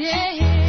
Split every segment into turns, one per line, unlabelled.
lantai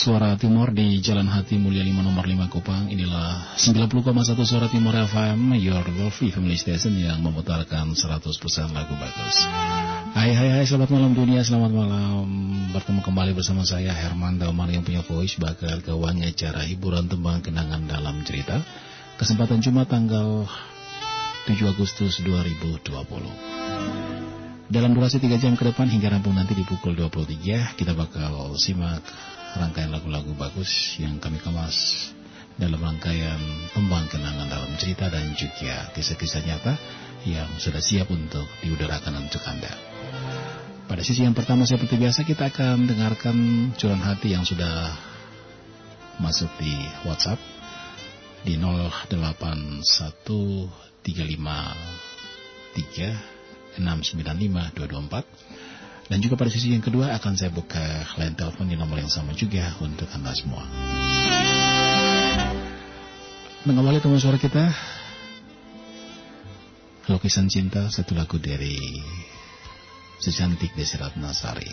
Suara Timur di Jalan Hati Mulia 5 nomor 5 Kupang. Inilah 90,1 Suara Timur FM, your lovely family station yang memutarkan 100% lagu bagus. Hai hai hai, selamat malam dunia, selamat malam. Bertemu kembali bersama saya Herman Dauman yang punya voice bakal keuangnya cara hiburan tembang kenangan dalam cerita. Kesempatan Jumat tanggal 7 Agustus 2020. Dalam durasi 3 jam ke depan hingga rampung nanti di pukul 23 kita bakal simak rangkaian lagu-lagu bagus yang kami kemas dalam rangkaian tembang kenangan dalam cerita dan juga kisah-kisah nyata yang sudah siap untuk diudarakan untuk Anda. Pada sisi yang pertama seperti biasa kita akan dengarkan curahan hati yang sudah masuk di WhatsApp di 081353 695 Dan juga pada sisi yang kedua akan saya buka line telepon di nomor yang sama juga untuk Anda semua. Mengawali teman suara kita, Lukisan Cinta, satu lagu dari secantik Desi Ratnasari.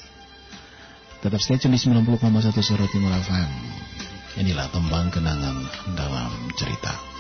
Tetap stay tune di 90,1 Suara Timur FM. Inilah tembang kenangan dalam cerita.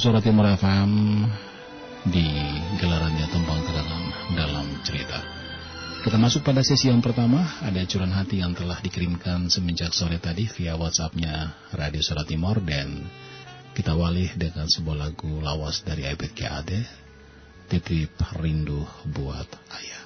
Suara Timur FM
di gelarannya Tumpang Ke dalam dalam cerita. Kita masuk pada sesi yang pertama, ada curan hati yang telah dikirimkan semenjak sore tadi via WhatsAppnya Radio Suara Timur dan kita walih dengan sebuah lagu lawas dari Abed KAD, Titip Rindu Buat Ayah.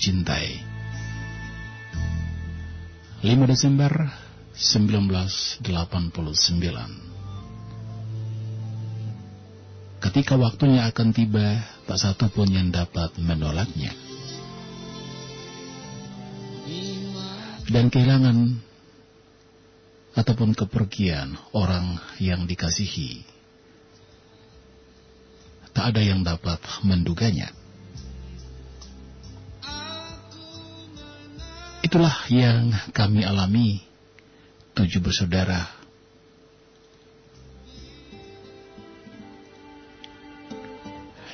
Cintai. 5 Desember 1989 Ketika waktunya akan tiba, tak satu pun yang dapat menolaknya. Dan kehilangan ataupun kepergian orang yang dikasihi, tak ada yang dapat menduganya. Itulah yang kami alami tujuh bersaudara.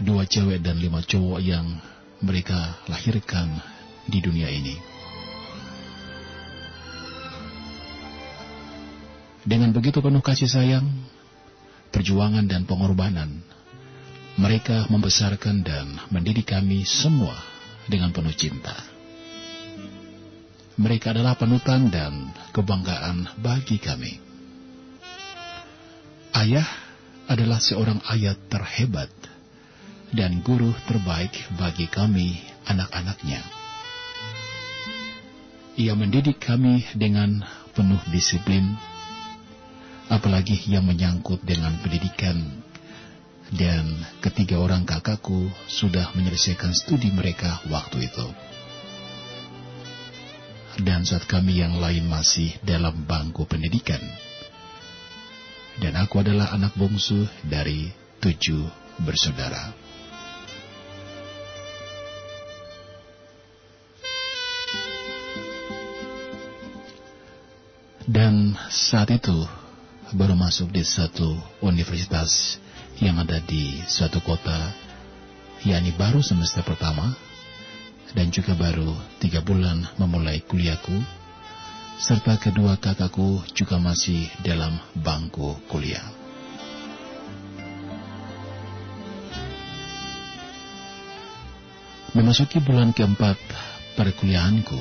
Dua cewek dan lima cowok yang mereka lahirkan di dunia ini. Dengan begitu penuh kasih sayang, perjuangan dan pengorbanan, mereka membesarkan dan mendidik kami semua dengan penuh cinta. Mereka adalah panutan dan kebanggaan bagi kami. Ayah adalah seorang ayah terhebat dan guru terbaik bagi kami anak-anaknya. Ia mendidik kami dengan penuh disiplin, apalagi yang menyangkut dengan pendidikan dan ketiga orang kakakku sudah menyelesaikan studi mereka waktu itu dan saat kami yang lain masih dalam bangku pendidikan. Dan aku adalah anak bungsu dari tujuh bersaudara. Dan saat itu baru masuk di satu universitas yang ada di suatu kota, yakni baru semester pertama, dan juga baru tiga bulan memulai kuliahku, serta kedua kakakku juga masih dalam bangku kuliah. Memasuki bulan keempat perkuliahanku,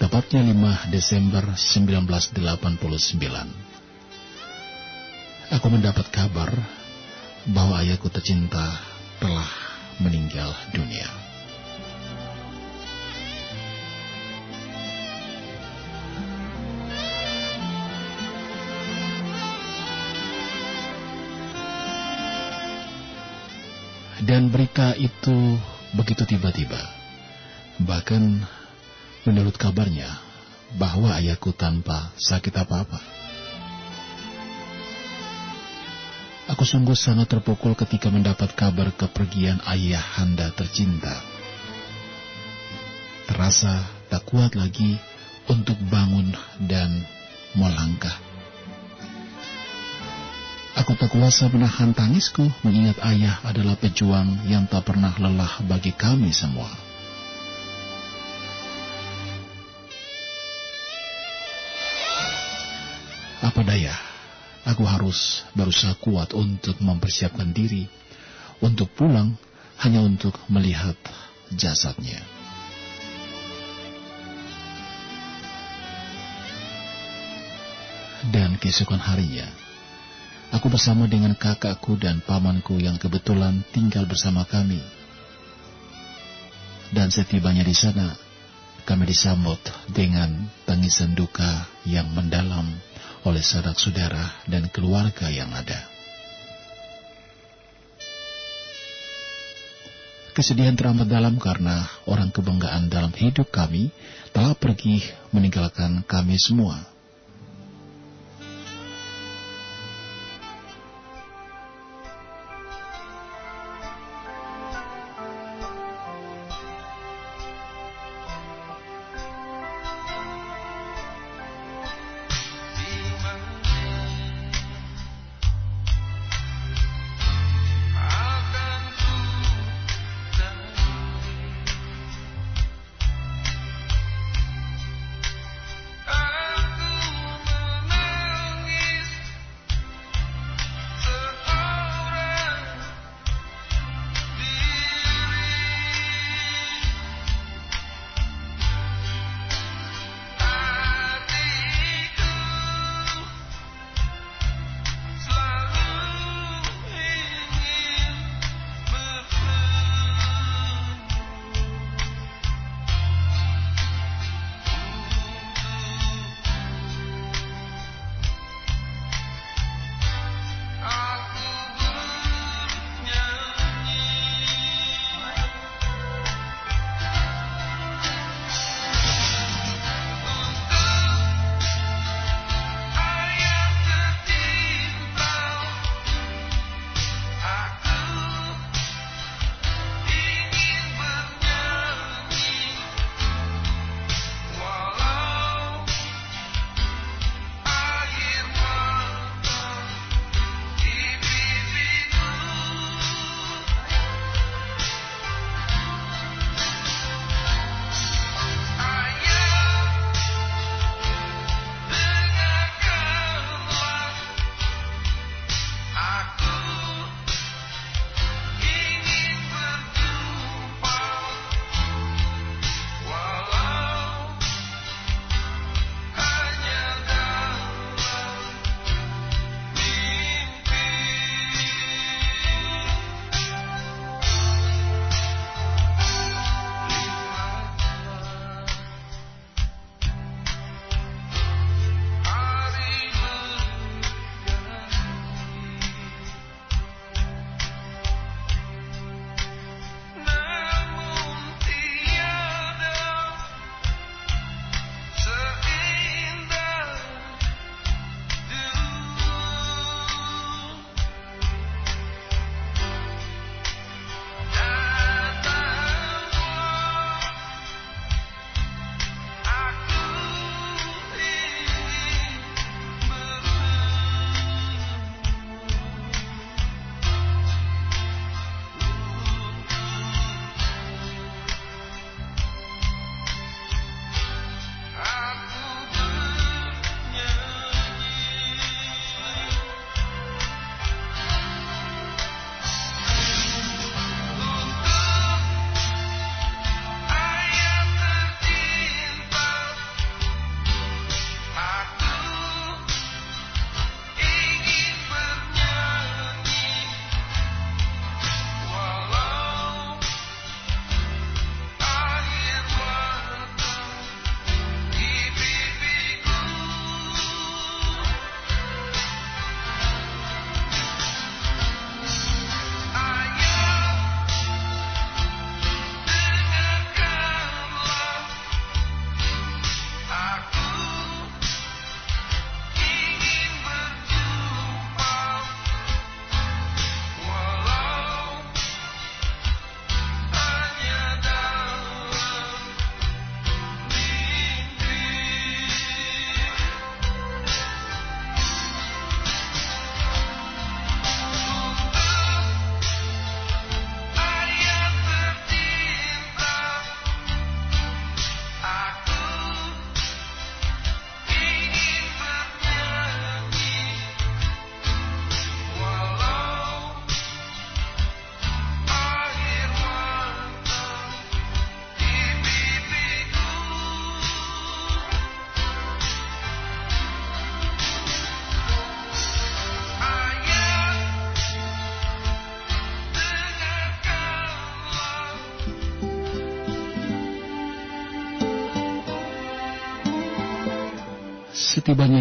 tepatnya 5 Desember 1989, aku mendapat kabar bahwa ayahku tercinta telah meninggal dunia. Dan berita itu begitu tiba-tiba. Bahkan menurut kabarnya bahwa ayahku tanpa sakit apa-apa. Aku sungguh sangat terpukul ketika mendapat kabar kepergian ayah handa tercinta. Terasa tak kuat lagi untuk bangun dan melangkah. Aku kuasa menahan tangisku mengingat ayah adalah pejuang yang tak pernah lelah bagi kami semua. Apa daya, aku harus berusaha kuat untuk mempersiapkan diri untuk pulang hanya untuk melihat jasadnya. Dan keesokan harinya, Aku bersama dengan kakakku dan pamanku yang kebetulan tinggal bersama kami. Dan setibanya di sana, kami disambut dengan tangisan duka yang mendalam oleh sanak saudara dan keluarga yang ada. Kesedihan teramat dalam karena orang kebanggaan dalam hidup kami telah pergi meninggalkan kami semua.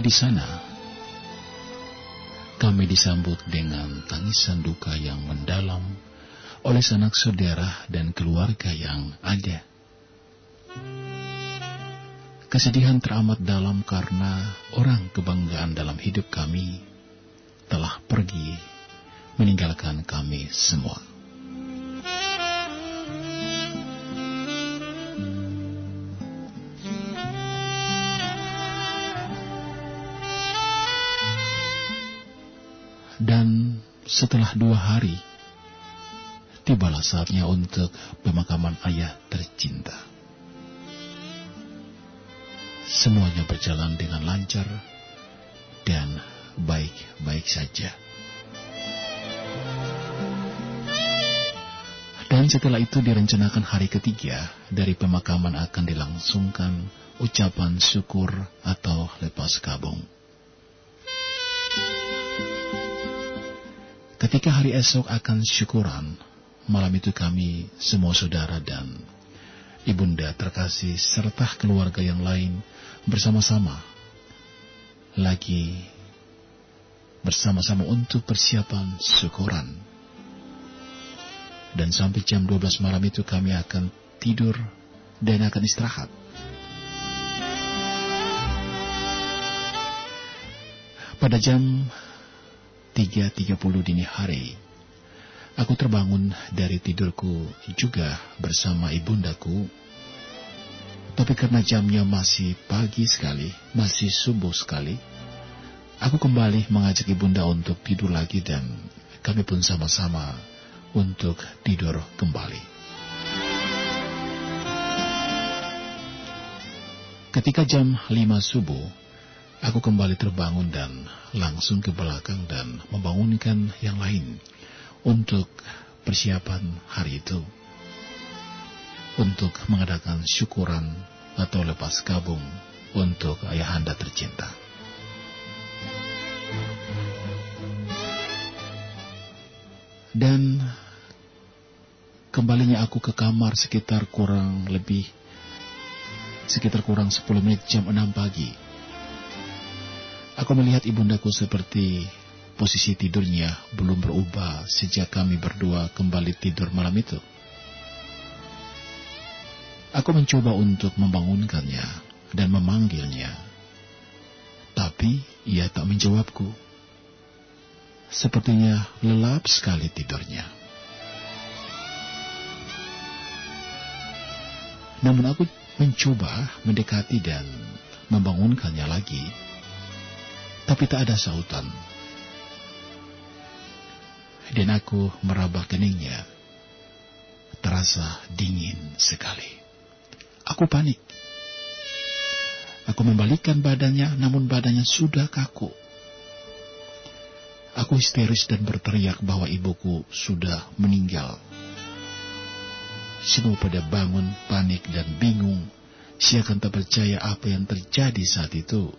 Di sana, kami disambut dengan tangisan duka yang mendalam oleh sanak saudara dan keluarga yang ada. Kesedihan teramat dalam karena orang kebanggaan dalam hidup kami telah pergi meninggalkan kami semua. Setelah dua hari, tibalah saatnya untuk pemakaman ayah tercinta. Semuanya berjalan dengan lancar dan baik-baik saja. Dan setelah itu direncanakan hari ketiga dari pemakaman akan dilangsungkan ucapan syukur atau lepas kabung. Ketika hari esok akan syukuran, malam itu kami semua saudara dan ibunda terkasih serta keluarga yang lain bersama-sama lagi bersama-sama untuk persiapan syukuran. Dan sampai jam 12 malam itu kami akan tidur dan akan istirahat. Pada jam 3.30 dini hari, aku terbangun dari tidurku juga bersama ibundaku. Tapi karena jamnya masih pagi sekali, masih subuh sekali, aku kembali mengajak ibunda untuk tidur lagi dan kami pun sama-sama untuk tidur kembali. Ketika jam 5 subuh, Aku kembali terbangun dan langsung ke belakang dan membangunkan yang lain untuk persiapan hari itu. Untuk mengadakan syukuran atau lepas kabung untuk ayahanda tercinta. Dan kembalinya aku ke kamar sekitar kurang lebih sekitar kurang 10 menit jam 6 pagi Aku melihat ibundaku seperti posisi tidurnya belum berubah sejak kami berdua kembali tidur malam itu. Aku mencoba untuk membangunkannya dan memanggilnya. Tapi ia tak menjawabku. Sepertinya lelap sekali tidurnya. Namun aku mencoba mendekati dan membangunkannya lagi tapi tak ada sautan. Dan aku meraba keningnya, terasa dingin sekali. Aku panik. Aku membalikkan badannya, namun badannya sudah kaku. Aku histeris dan berteriak bahwa ibuku sudah meninggal. Semua pada bangun, panik, dan bingung. Siakan tak percaya apa yang terjadi saat itu.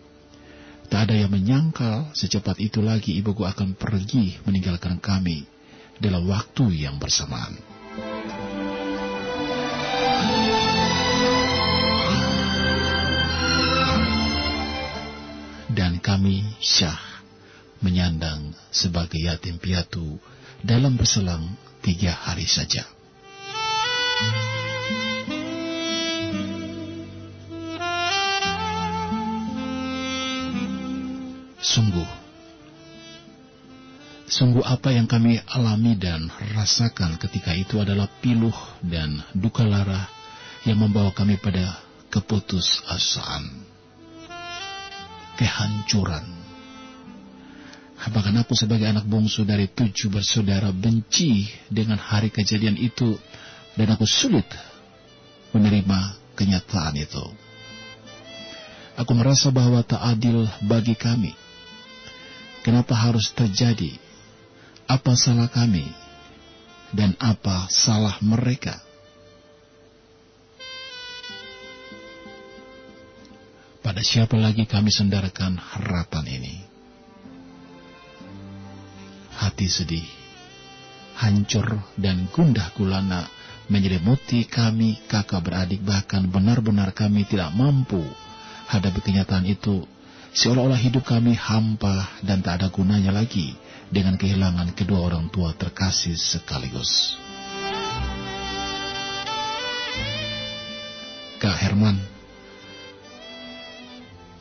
Tak ada yang menyangkal secepat itu lagi ibuku akan pergi meninggalkan kami dalam waktu yang bersamaan. Dan kami syah menyandang sebagai yatim piatu dalam berselang tiga hari saja. Sungguh, sungguh apa yang kami alami dan rasakan ketika itu adalah piluh dan duka lara yang membawa kami pada keputusasaan, kehancuran. Bahkan aku sebagai anak bungsu dari tujuh bersaudara benci dengan hari kejadian itu dan aku sulit menerima kenyataan itu. Aku merasa bahwa tak adil bagi kami Kenapa harus terjadi? Apa salah kami? Dan apa salah mereka? Pada siapa lagi kami sendarkan harapan ini? Hati sedih, hancur dan gundah gulana menyelimuti kami kakak beradik bahkan benar-benar kami tidak mampu hadapi kenyataan itu seolah-olah hidup kami hampa dan tak ada gunanya lagi dengan kehilangan kedua orang tua terkasih sekaligus. Kak Herman,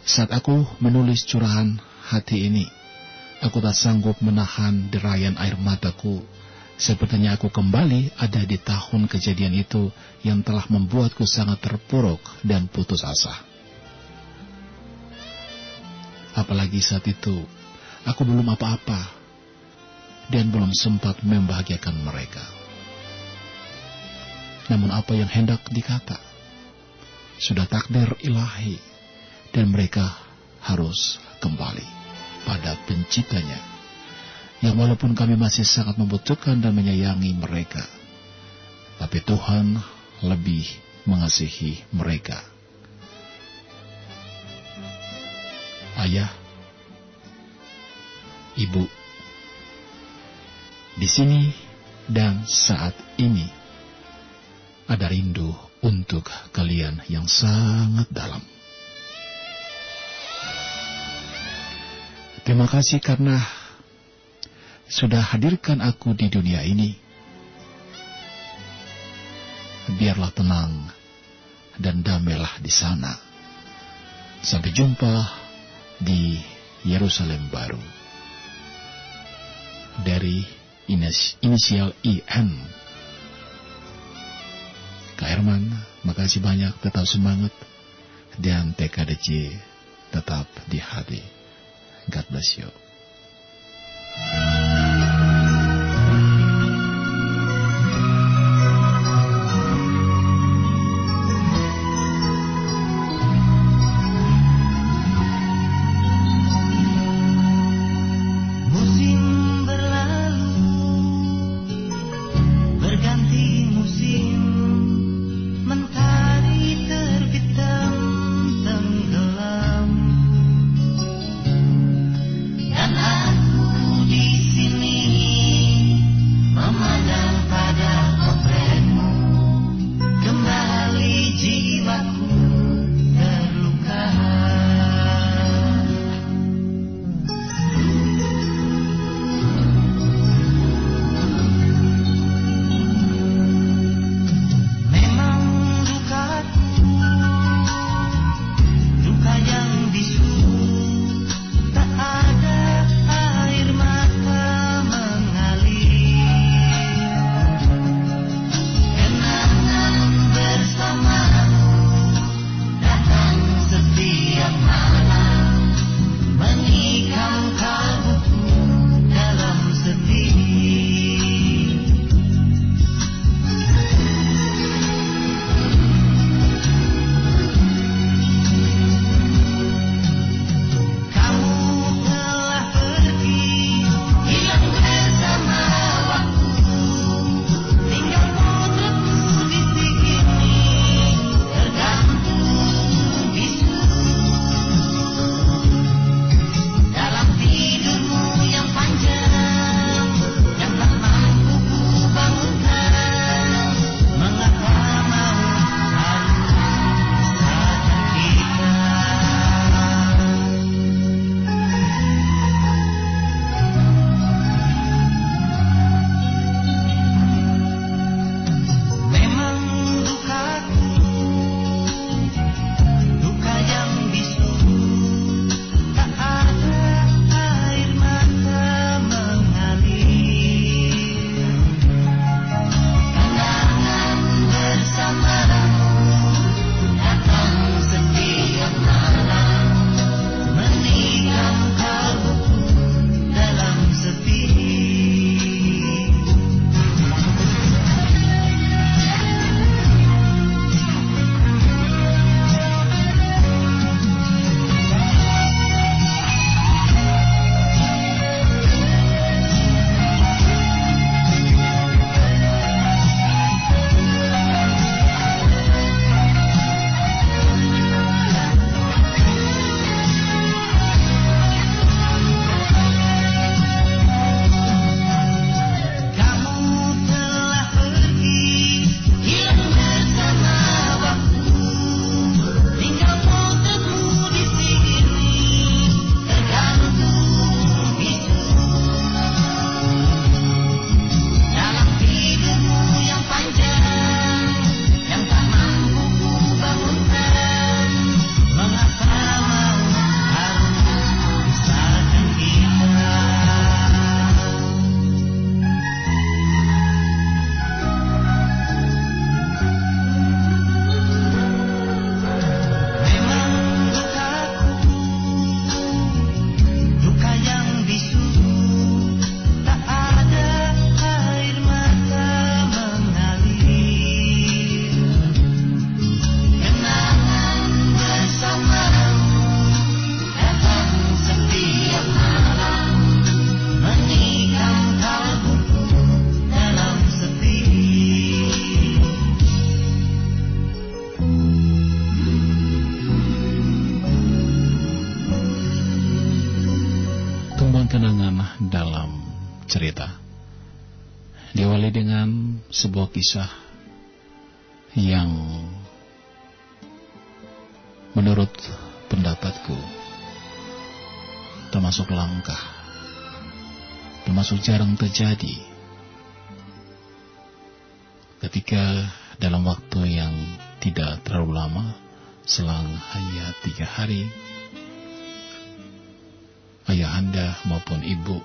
saat aku menulis curahan hati ini, aku tak sanggup menahan derayan air mataku Sepertinya aku kembali ada di tahun kejadian itu yang telah membuatku sangat terpuruk dan putus asa. Apalagi saat itu, aku belum apa-apa dan belum sempat membahagiakan mereka. Namun apa yang hendak dikata, sudah takdir ilahi dan mereka harus kembali pada penciptanya yang walaupun kami masih sangat membutuhkan dan menyayangi mereka, tapi Tuhan lebih mengasihi mereka. Ayah, ibu, di sini dan saat ini ada rindu untuk kalian yang sangat dalam. Terima kasih karena sudah hadirkan aku di dunia ini. Biarlah tenang dan damailah di sana. Sampai jumpa di Yerusalem baru. Dari inisial IN. Kak Herman, makasih banyak, tetap semangat. Dan TKDC tetap di hati. God bless you. Sebuah kisah yang menurut pendapatku termasuk langka, termasuk jarang terjadi ketika dalam waktu yang tidak terlalu lama, selang hanya tiga hari, ayah anda maupun ibu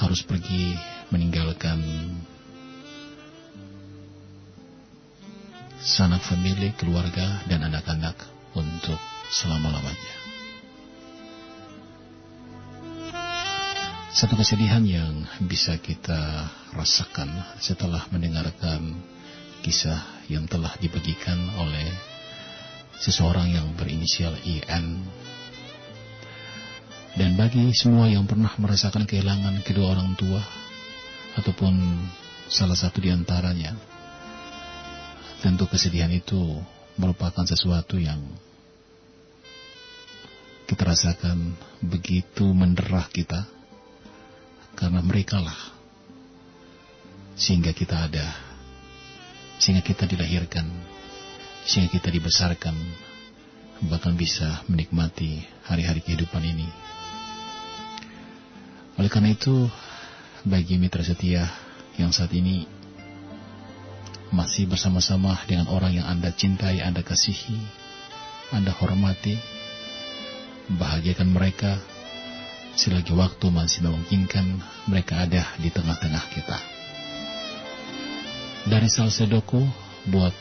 harus pergi meninggalkan sanak famili, keluarga, dan anak-anak untuk selama-lamanya. Satu kesedihan yang bisa kita rasakan setelah mendengarkan kisah yang telah dibagikan oleh seseorang yang berinisial IN. Dan bagi semua yang pernah merasakan kehilangan kedua orang tua ataupun salah satu di antaranya, tentu kesedihan itu merupakan sesuatu yang kita rasakan begitu menderah kita karena mereka lah sehingga kita ada sehingga kita dilahirkan sehingga kita dibesarkan bahkan bisa menikmati hari-hari kehidupan ini. Oleh karena itu bagi mitra setia yang saat ini masih bersama-sama dengan orang yang Anda cintai, Anda kasihi, Anda hormati, bahagiakan mereka selagi waktu masih memungkinkan mereka ada di tengah-tengah kita. Dari Salsedoko buat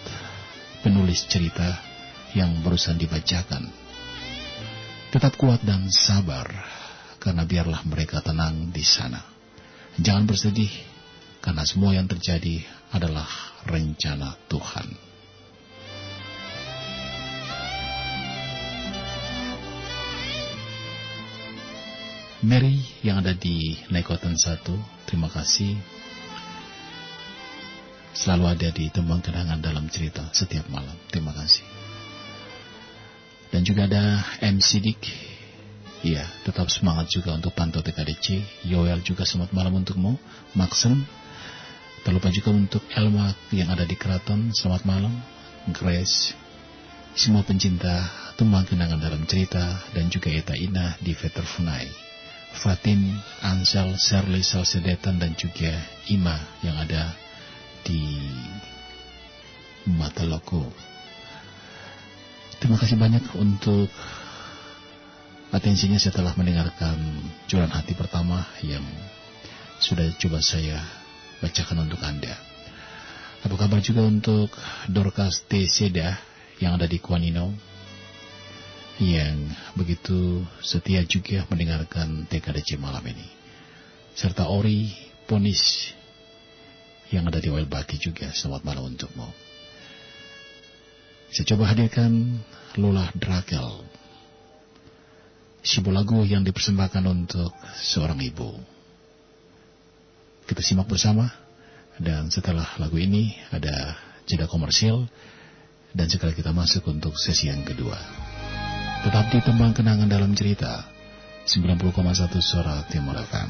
penulis cerita yang barusan dibacakan. Tetap kuat dan sabar, karena biarlah mereka tenang di sana. Jangan bersedih, karena semua yang terjadi adalah rencana Tuhan. Mary yang ada di Nekotan 1, terima kasih. Selalu ada di tembang kenangan dalam cerita setiap malam. Terima kasih. Dan juga ada MC Dik. Iya, tetap semangat juga untuk pantau TKDC. Yoel juga selamat malam untukmu. Maxen, Tak lupa juga untuk Elma yang ada di keraton, selamat malam. Grace, semua pencinta tembang kenangan dalam cerita, dan juga Eta Ina di Veterfunai. Fatin, Ansel, Shirley, Salsedetan, dan juga Ima yang ada di Mataloko. Terima kasih banyak untuk atensinya setelah mendengarkan jualan hati pertama yang sudah coba saya bacakan untuk Anda. Apa kabar juga untuk Dorcas T. Seda yang ada di Kuanino yang begitu setia juga mendengarkan TKDC malam ini. Serta Ori Ponis yang ada di Baki juga. Selamat malam untukmu. Saya coba hadirkan Lola Drakel. Sebuah lagu yang dipersembahkan untuk seorang ibu. Kita simak bersama. Dan setelah lagu ini ada jeda komersial. Dan sekarang kita masuk untuk sesi yang kedua. Tetap di tembang kenangan dalam cerita. 90,1 suara Timur FM.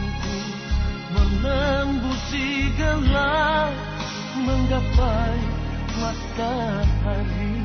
membusi gelap menggapai matahari.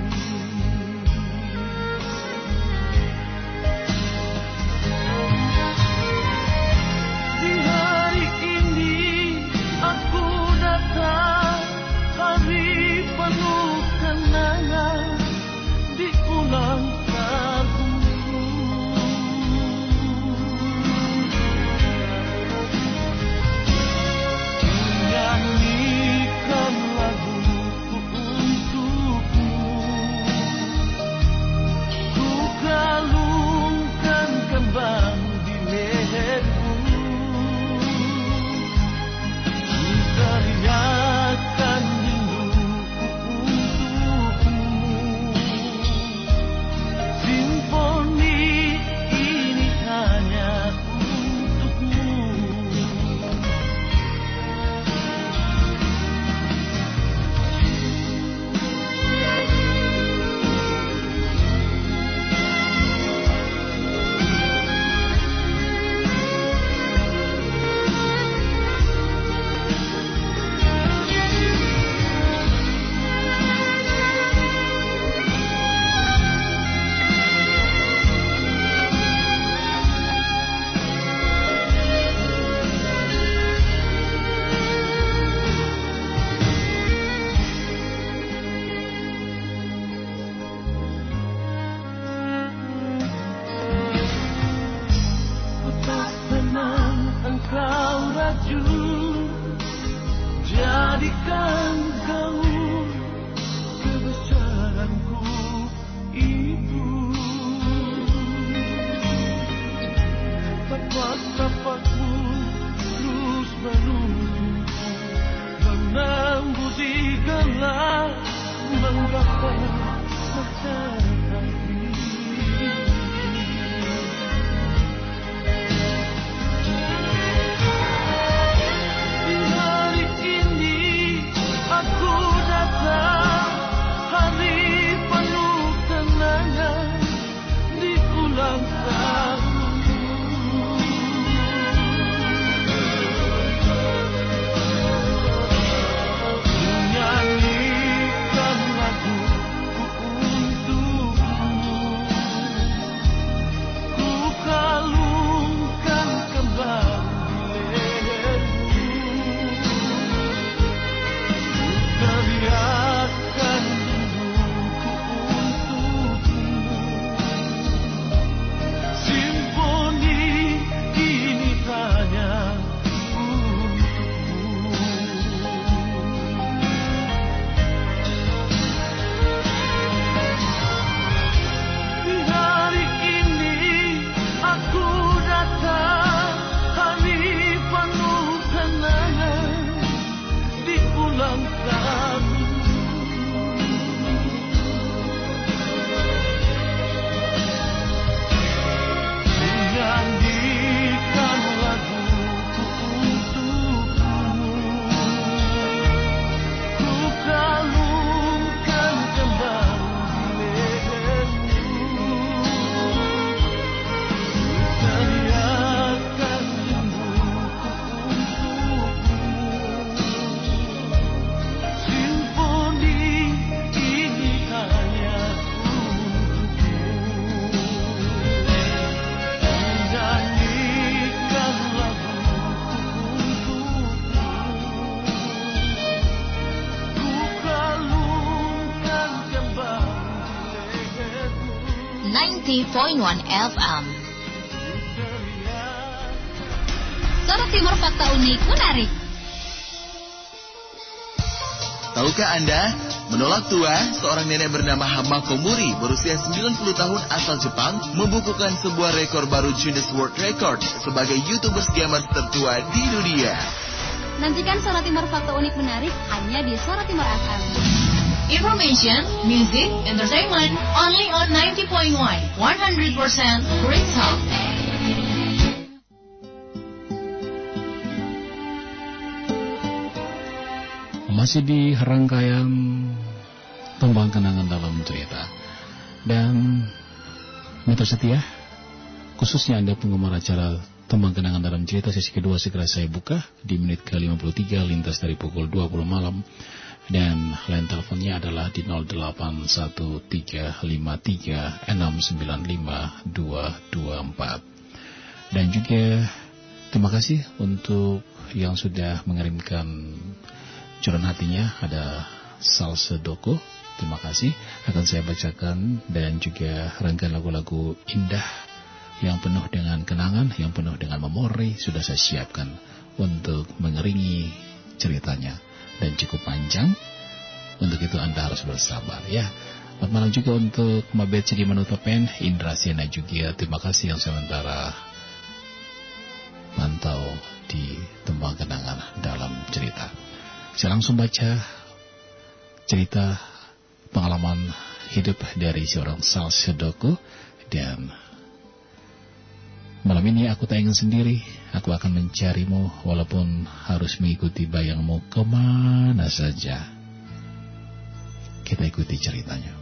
91
FM. Sorot Timur Fakta Unik Menarik.
Tahukah Anda, menolak tua, seorang nenek bernama Hama Komuri berusia 90 tahun asal Jepang membukukan sebuah rekor baru Guinness World Record sebagai youtuber gamer tertua di dunia.
Nantikan Sorot Timur Fakta Unik Menarik hanya di Sorot Timur FM.
Information, music, entertainment, only on 90.1, 100% Great Talk.
Masih di rangkaian tembang kenangan dalam cerita. Dan mitra setia, khususnya Anda penggemar acara tembang kenangan dalam cerita sesi kedua segera saya buka di menit ke-53 lintas dari pukul 20 malam Dan line teleponnya adalah di 081353695224. Dan juga terima kasih untuk yang sudah mengirimkan curahan hatinya. Ada Salsedoko, terima kasih. Akan saya bacakan dan juga rangkaian lagu-lagu indah yang penuh dengan kenangan, yang penuh dengan memori sudah saya siapkan untuk mengeringi ceritanya dan cukup panjang. Untuk itu Anda harus bersabar ya. Selamat malam juga untuk Mabet di Manutopen, Indra Siena juga. Terima kasih yang sementara mantau di tembang kenangan dalam cerita. Saya langsung baca cerita pengalaman hidup dari seorang Sal Sedoko dan malam ini aku tak ingin sendiri. Aku akan mencarimu walaupun harus mengikuti bayangmu ke mana saja. Kita ikuti ceritanya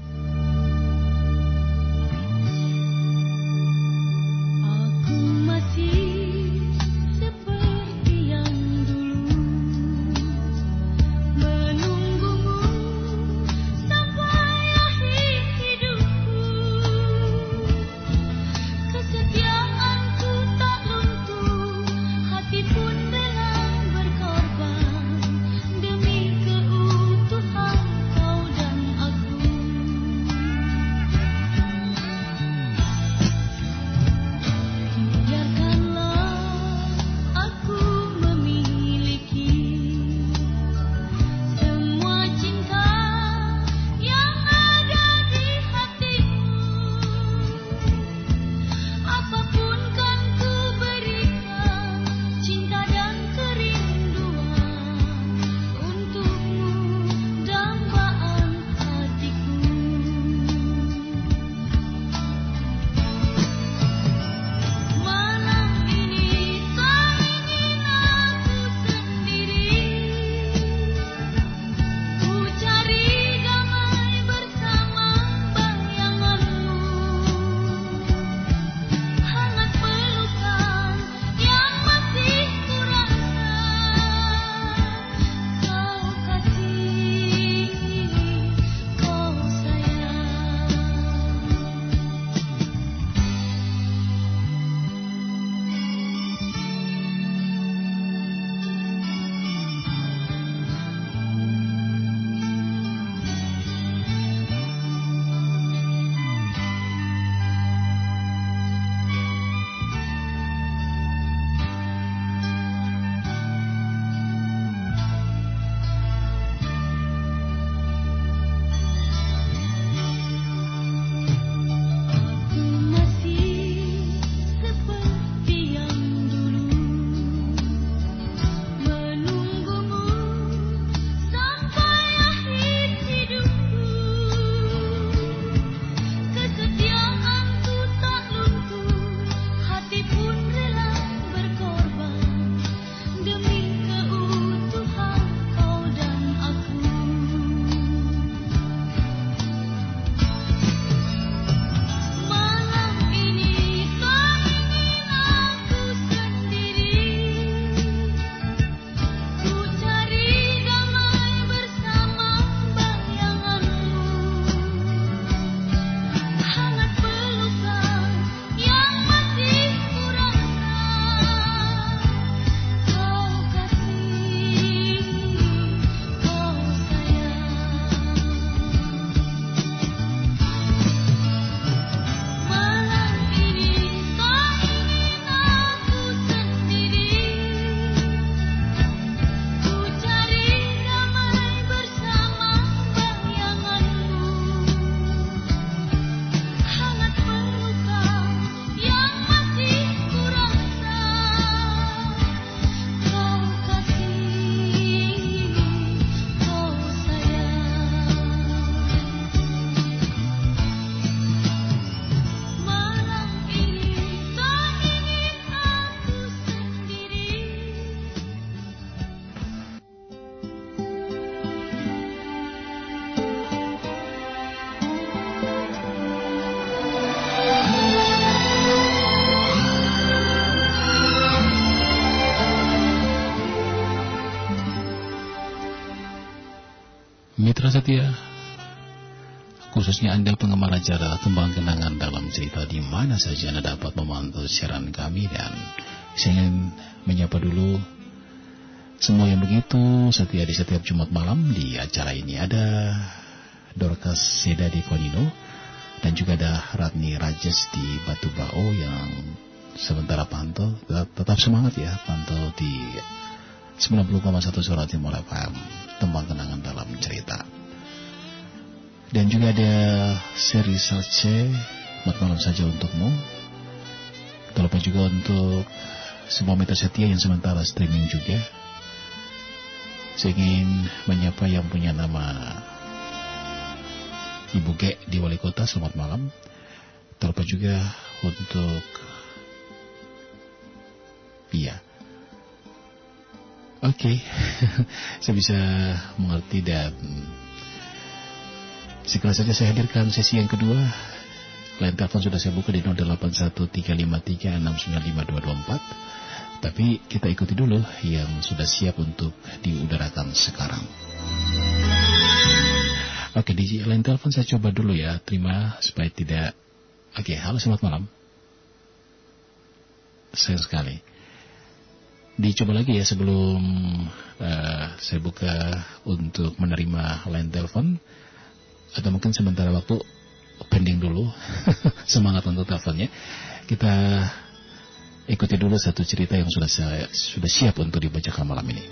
Setia, khususnya Anda penggemar acara Tembang Kenangan dalam cerita di mana saja Anda dapat memantau siaran kami dan saya ingin menyapa dulu semua yang begitu setia di setiap Jumat malam di acara ini. Ada Dorcas Seda di Konino dan juga ada Ratni Rajes di Batu Bao yang sementara pantau tetap semangat ya pantau di 90,1 Surat Timur FM Tembang Kenangan dalam cerita dan juga ada seri Salce Buat malam saja untukmu. Terlupa juga untuk Semua mitra setia yang sementara streaming juga. Saya ingin menyapa yang punya nama Ibu Ge di Wali Kota Selamat malam. Terlupa juga untuk Iya Oke okay. Saya bisa mengerti dan Segera saja saya hadirkan sesi yang kedua. Line telepon sudah saya buka di 081353695224. Tapi kita ikuti dulu yang sudah siap untuk diudarakan sekarang. Oke, di line telepon saya coba dulu ya. Terima supaya tidak... Oke, halo selamat malam. Sayang sekali. Dicoba lagi ya sebelum uh, saya buka untuk menerima line telepon atau mungkin sementara waktu pending dulu semangat untuk teleponnya kita ikuti dulu satu cerita yang sudah saya, sudah siap untuk dibacakan malam ini.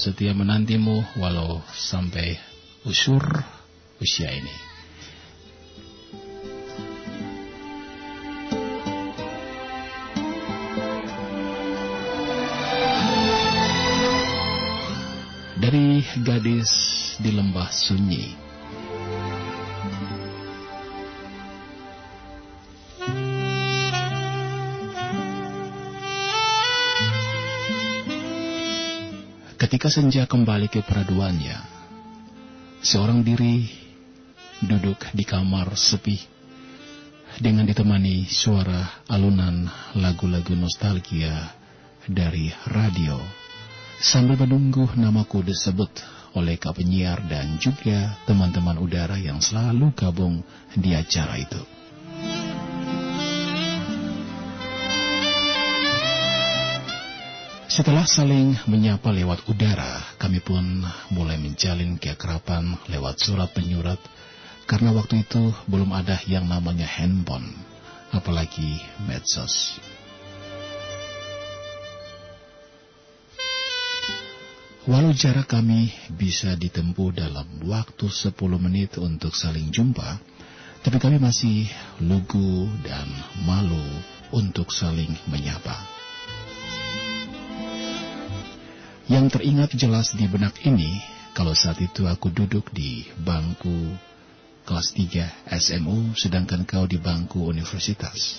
Setia menantimu walau sampai usur usia ini. Dari gadis di lembah sunyi, Ketika senja kembali ke peraduannya, seorang diri duduk di kamar sepi dengan ditemani suara alunan lagu-lagu nostalgia dari radio sambil menunggu namaku disebut oleh kak penyiar dan juga teman-teman udara yang selalu gabung di acara itu. Setelah saling menyapa lewat udara, kami pun mulai menjalin keakraban lewat surat penyurat karena waktu itu belum ada yang namanya handphone, apalagi medsos. Walau jarak kami bisa ditempuh dalam waktu 10 menit untuk saling jumpa, tapi kami masih lugu dan malu untuk saling menyapa. Yang teringat jelas di benak ini, kalau saat itu aku duduk di bangku kelas 3 SMU, sedangkan kau di bangku universitas.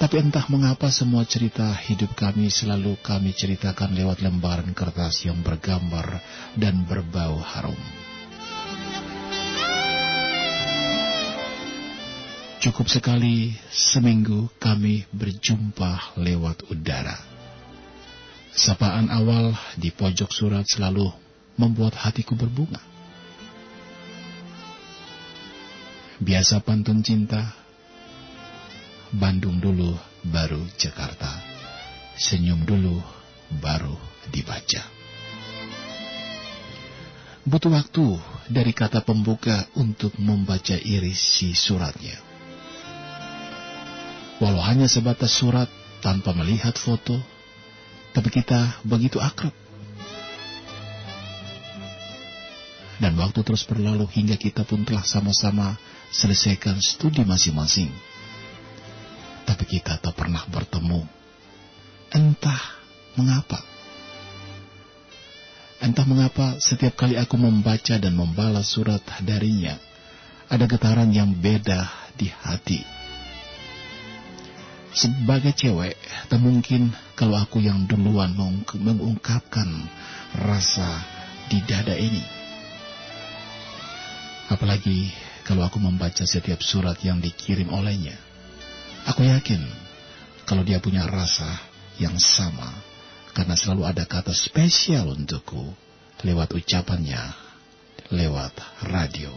Tapi entah mengapa semua cerita hidup kami selalu kami ceritakan lewat lembaran kertas yang bergambar dan berbau harum. Cukup sekali seminggu kami berjumpa lewat udara. Sapaan awal di pojok surat selalu membuat hatiku berbunga. Biasa pantun cinta, Bandung dulu baru Jakarta. Senyum dulu baru dibaca. Butuh waktu dari kata pembuka untuk membaca isi suratnya. Walau hanya sebatas surat tanpa melihat foto, tapi kita begitu akrab. Dan waktu terus berlalu hingga kita pun telah sama-sama selesaikan studi masing-masing. Tapi kita tak pernah bertemu. Entah mengapa. Entah mengapa setiap kali aku membaca dan membalas surat darinya, ada getaran yang beda di hati sebagai cewek, tak mungkin kalau aku yang duluan mengungkapkan rasa di dada ini. Apalagi kalau aku membaca setiap surat yang dikirim olehnya. Aku yakin kalau dia punya rasa yang sama, karena selalu ada kata spesial untukku lewat ucapannya, lewat radio.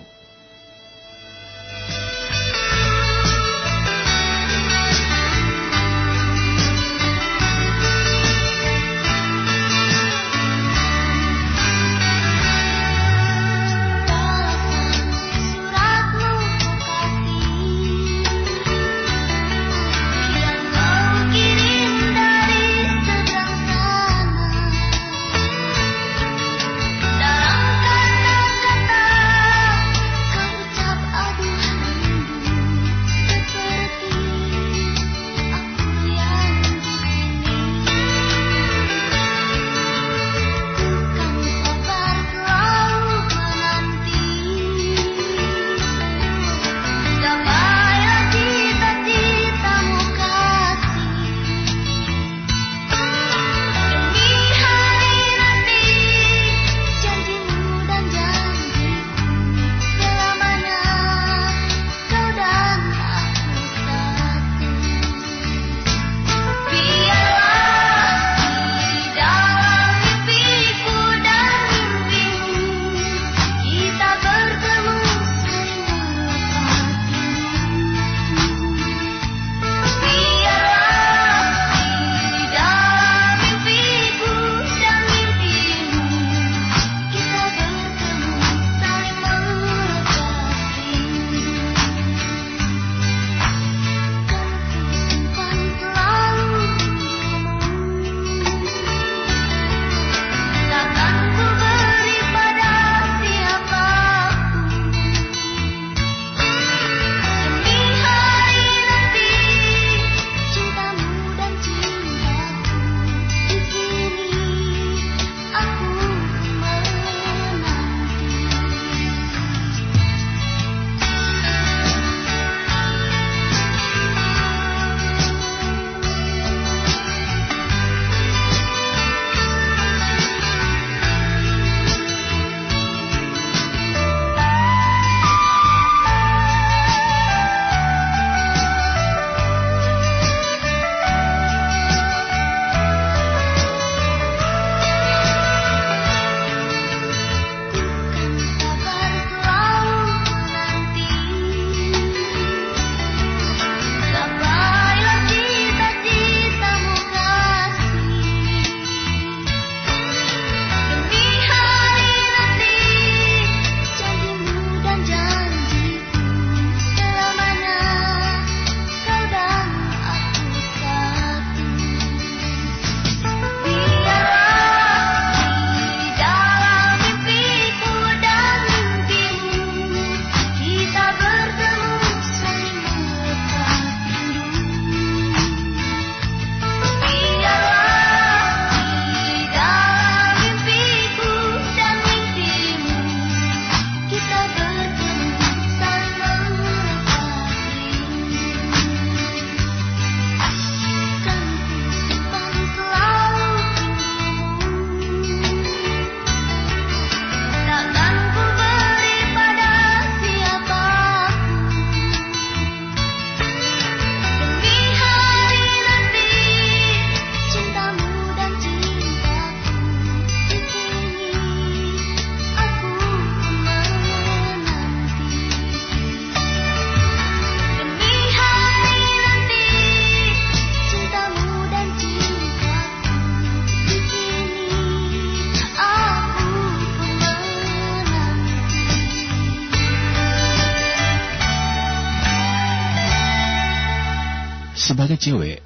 Cewek,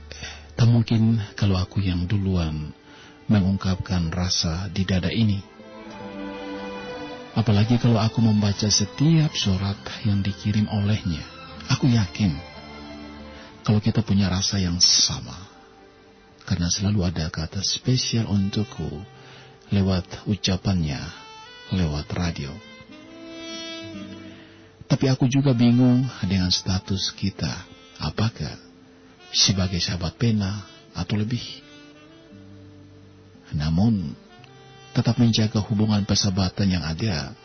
tak mungkin kalau aku yang duluan mengungkapkan rasa di dada ini. Apalagi kalau aku membaca setiap surat yang dikirim olehnya. Aku yakin kalau kita punya rasa yang sama. Karena selalu ada kata spesial untukku lewat ucapannya, lewat radio. Tapi aku juga bingung dengan status kita. Apakah sebagai sahabat pena atau lebih? Namun, tetap menjaga hubungan persahabatan yang ada.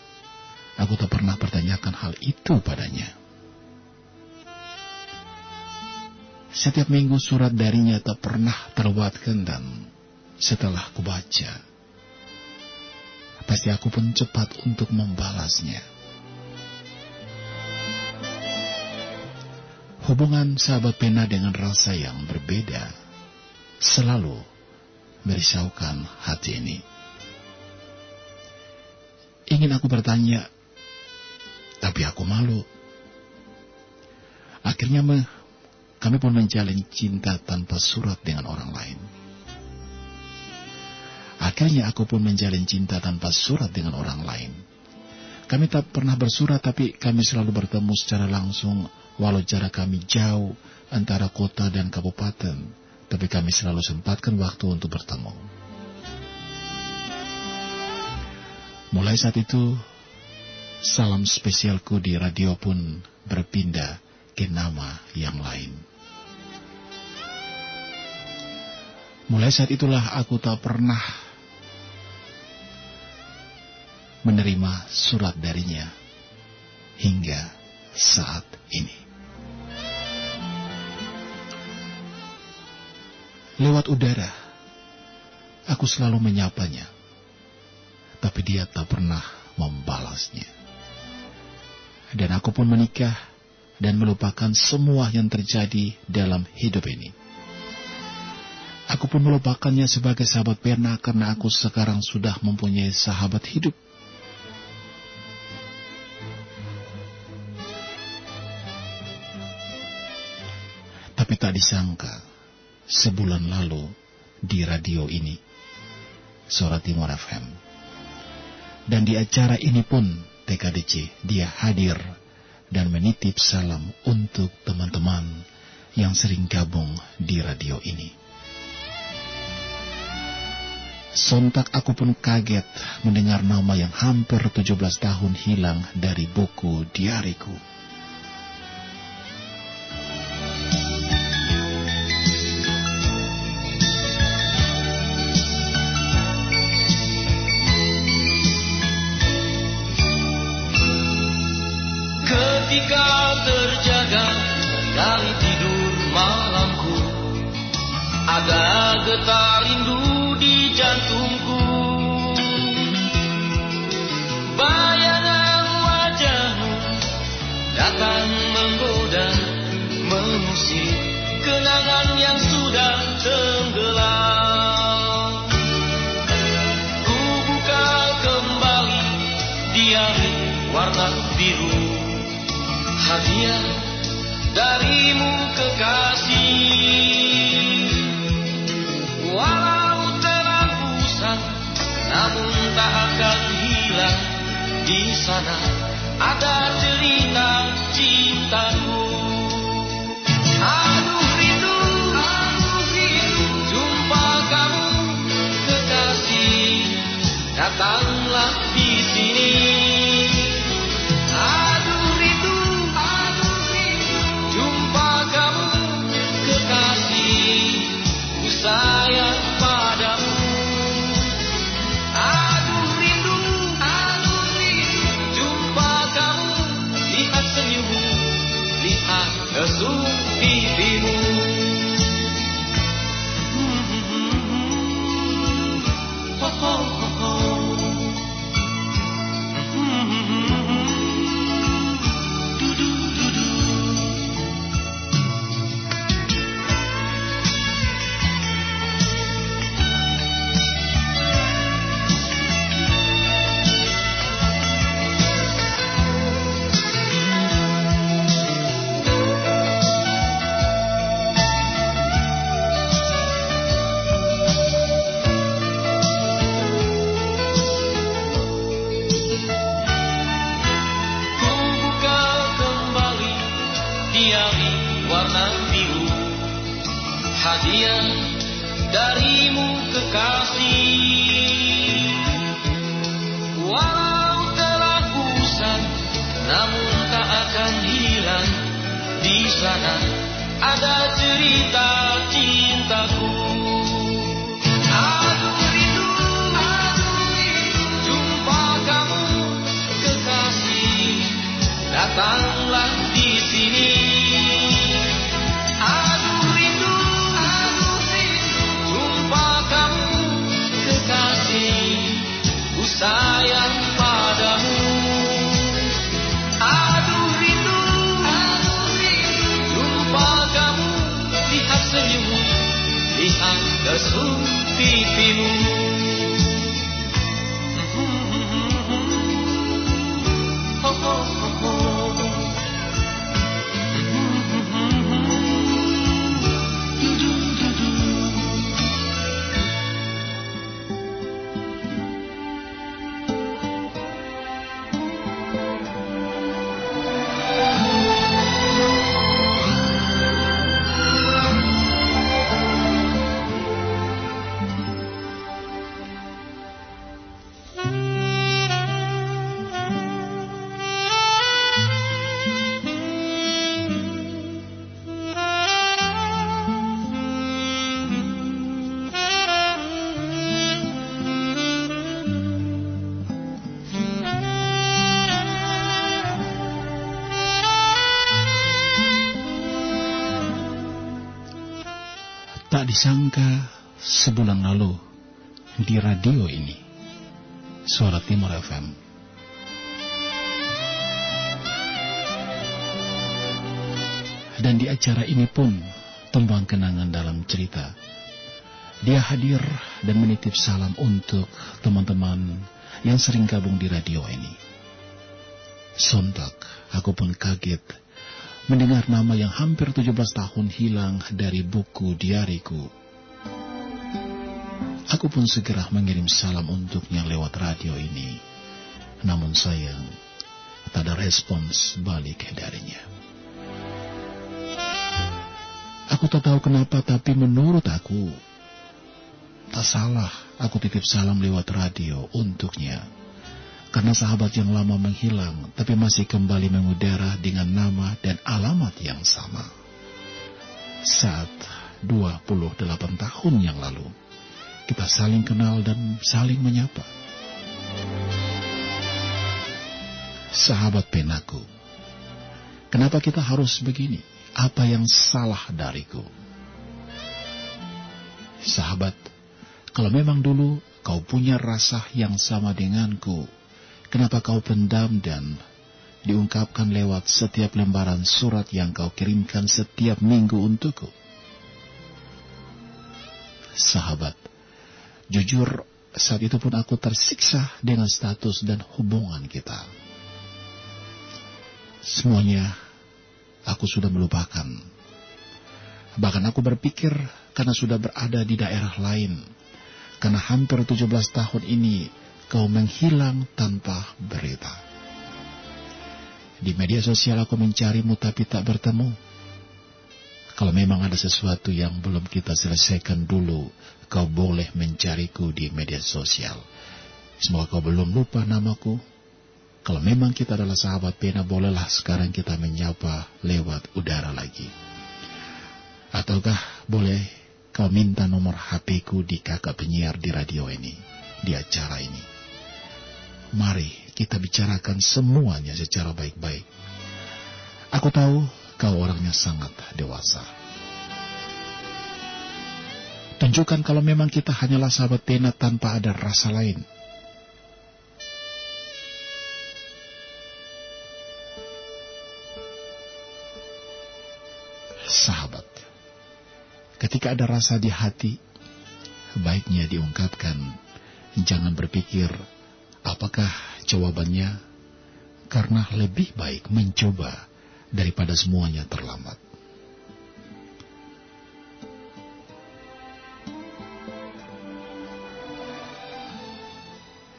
Aku tak pernah pertanyakan hal itu padanya. Setiap minggu surat darinya tak pernah terlewatkan dan setelah kubaca, pasti aku pun cepat untuk membalasnya. Hubungan sahabat pena dengan rasa yang berbeda selalu merisaukan hati ini. Ingin aku bertanya, tapi aku malu. Akhirnya kami pun menjalin cinta tanpa surat dengan orang lain. Akhirnya aku pun menjalin cinta tanpa surat dengan orang lain. Kami tak pernah bersurat tapi kami selalu bertemu secara langsung walau jarak kami jauh antara kota dan kabupaten. Tapi kami selalu sempatkan waktu untuk bertemu. Mulai saat itu, salam spesialku di radio pun berpindah ke nama yang lain. Mulai saat itulah aku tak pernah menerima surat darinya hingga saat ini. Lewat udara, aku selalu menyapanya, tapi dia tak pernah membalasnya. Dan aku pun menikah dan melupakan semua yang terjadi dalam hidup ini. Aku pun melupakannya sebagai sahabat pernah karena aku sekarang sudah mempunyai sahabat hidup. Tapi tak disangka, sebulan lalu di radio ini, Suara Timur FM. Dan di acara ini pun TKDC dia hadir dan menitip salam untuk teman-teman yang sering gabung di radio ini. Sontak aku pun kaget mendengar nama yang hampir 17 tahun hilang dari buku diariku.
Hadiah darimu kekasih Walau terang usang, namun tak akan hilang di sana ada cerita cintaku.
Disangka sebulan lalu di radio ini, Suara Timur FM. Dan di acara ini pun tembang kenangan dalam cerita. Dia hadir dan menitip salam untuk teman-teman yang sering gabung di radio ini. Sontak, aku pun kaget mendengar nama yang hampir 17 tahun hilang dari buku diariku. Aku pun segera mengirim salam untuknya lewat radio ini. Namun sayang, tak ada respons balik darinya. Aku tak tahu kenapa, tapi menurut aku, tak salah aku titip salam lewat radio untuknya. Karena sahabat yang lama menghilang, tapi masih kembali mengudara dengan nama dan alamat yang sama. Saat 28 tahun yang lalu, kita saling kenal dan saling menyapa. Sahabat penaku, kenapa kita harus begini? Apa yang salah dariku? Sahabat, kalau memang dulu kau punya rasa yang sama denganku, kenapa kau pendam dan diungkapkan lewat setiap lembaran surat yang kau kirimkan setiap minggu untukku? Sahabat, jujur saat itu pun aku tersiksa dengan status dan hubungan kita. Semuanya aku sudah melupakan. Bahkan aku berpikir karena sudah berada di daerah lain. Karena hampir 17 tahun ini kau menghilang tanpa berita. Di media sosial aku mencarimu tapi tak bertemu. Kalau memang ada sesuatu yang belum kita selesaikan dulu, kau boleh mencariku di media sosial. Semoga kau belum lupa namaku. Kalau memang kita adalah sahabat pena, bolehlah sekarang kita menyapa lewat udara lagi. Ataukah boleh kau minta nomor HP-ku di kakak penyiar di radio ini, di acara ini. Mari kita bicarakan semuanya secara baik-baik. Aku tahu kau orangnya sangat dewasa. Tunjukkan kalau memang kita hanyalah sahabat pena tanpa ada rasa lain. Sahabat, ketika ada rasa di hati, baiknya diungkapkan. Jangan berpikir apakah jawabannya, karena lebih baik mencoba daripada semuanya terlambat.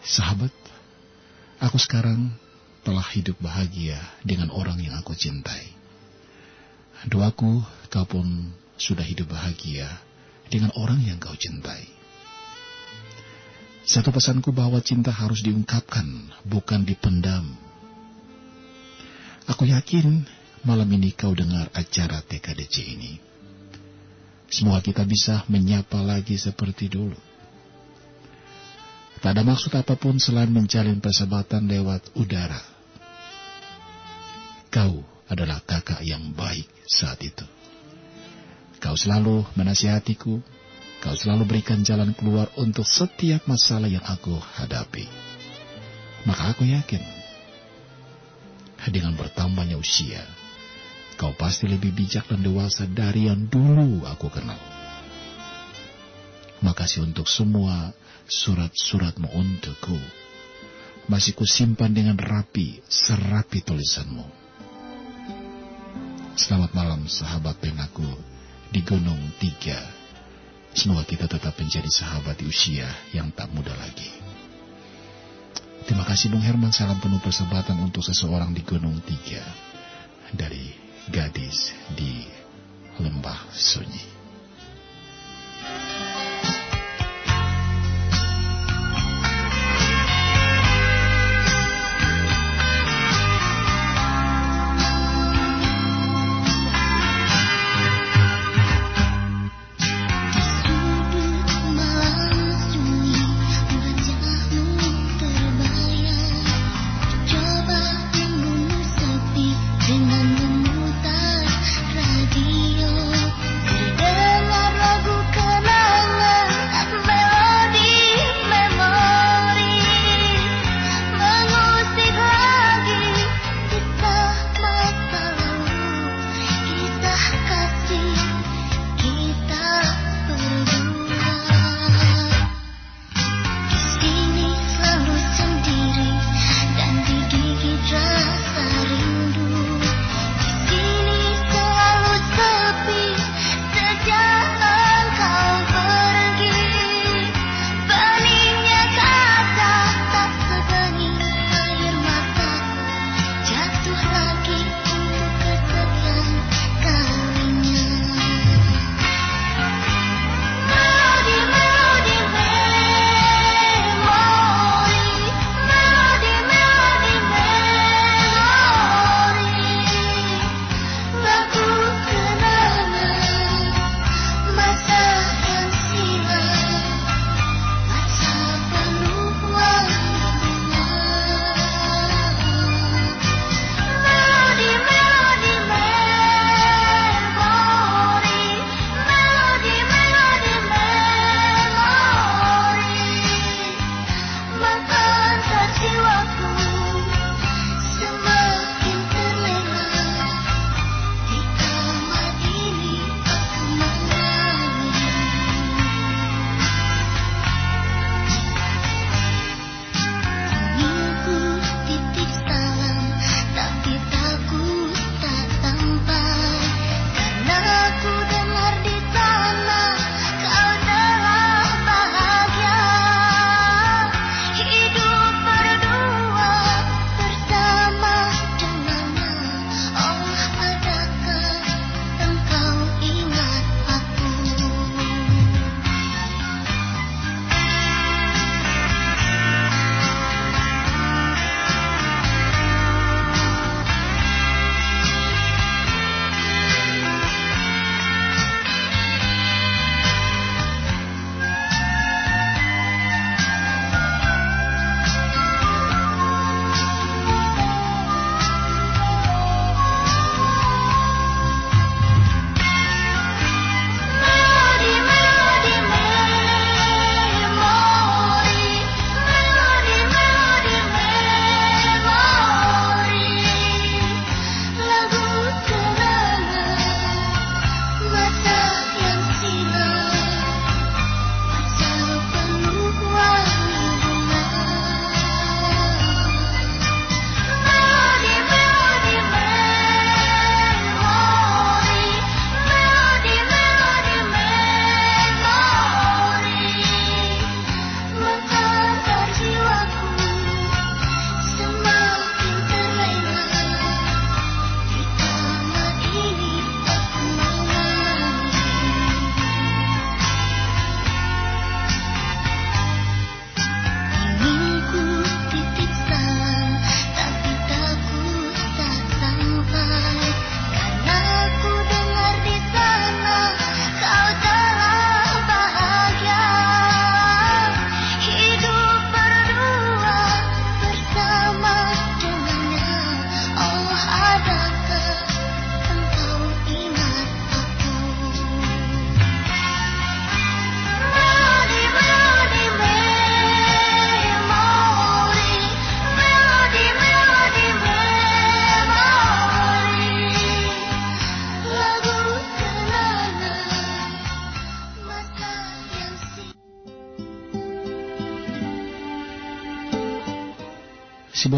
Sahabat, aku sekarang telah hidup bahagia dengan orang yang aku cintai. Doaku, kau pun sudah hidup bahagia dengan orang yang kau cintai. Satu pesanku bahwa cinta harus diungkapkan, bukan dipendam. Aku yakin malam ini kau dengar acara TKDC ini. Semoga kita bisa menyapa lagi seperti dulu. Tak ada maksud apa pun selain menjalin persahabatan lewat udara. Kau adalah kakak yang baik saat itu. Kau selalu menasihatiku, kau selalu berikan jalan keluar untuk setiap masalah yang aku hadapi. Maka aku yakin, dengan bertambahnya usia, kau pasti lebih bijak dan dewasa dari yang dulu aku kenal. Makasih untuk semua surat-suratmu untukku. Masih kusimpan dengan rapi, serapi tulisanmu. Selamat malam sahabat penaku di Gunung Tiga. Semoga kita tetap menjadi sahabat di usia yang tak muda lagi. Terima kasih Bung Herman, salam penuh persahabatan untuk seseorang di Gunung Tiga. Dari gadis di lembah sunyi.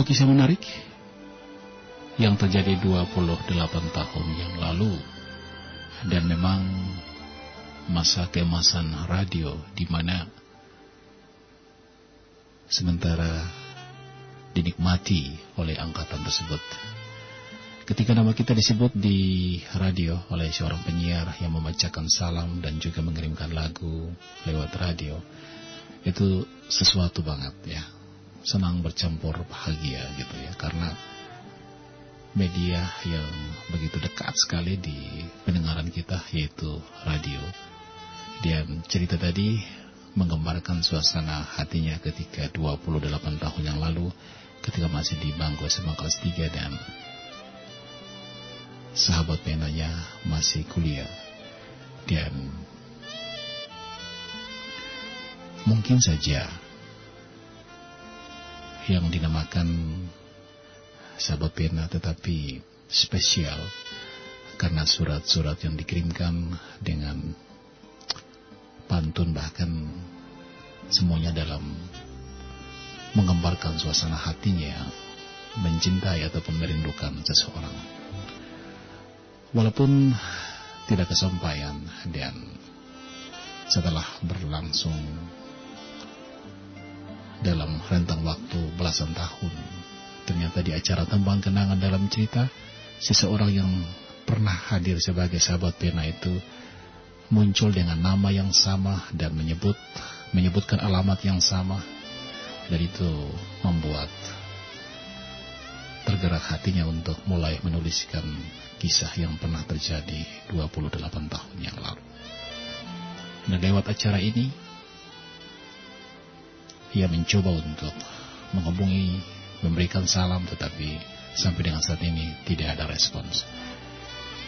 Sebuah kisah menarik yang terjadi 28 tahun yang lalu dan memang masa keemasan radio di mana sementara dinikmati oleh angkatan tersebut. Ketika nama kita disebut di radio oleh seorang penyiar yang membacakan salam dan juga mengirimkan lagu lewat radio, itu sesuatu banget ya. Senang bercampur bahagia gitu ya, karena media yang begitu dekat sekali di pendengaran kita yaitu radio. Dan cerita tadi menggambarkan suasana hatinya ketika 28 tahun yang lalu ketika masih di bangku SMA kelas 3 dan sahabat penanya masih kuliah dan mungkin saja yang dinamakan sahabat pena tetapi spesial karena surat-surat yang dikirimkan dengan pantun bahkan semuanya dalam menggambarkan suasana hatinya mencintai ataupun merindukan seseorang. Walaupun tidak kesampaian dan setelah berlangsung dalam rentang waktu belasan tahun, ternyata di acara tembang kenangan dalam cerita, seseorang yang pernah hadir sebagai sahabat pena itu muncul dengan nama yang sama dan menyebut menyebutkan alamat yang sama dan itu membuat tergerak hatinya untuk mulai menuliskan kisah yang pernah terjadi 28 tahun yang lalu. Dan lewat acara ini, ia mencoba untuk menghubungi, memberikan salam, tetapi sampai dengan saat ini tidak ada respons.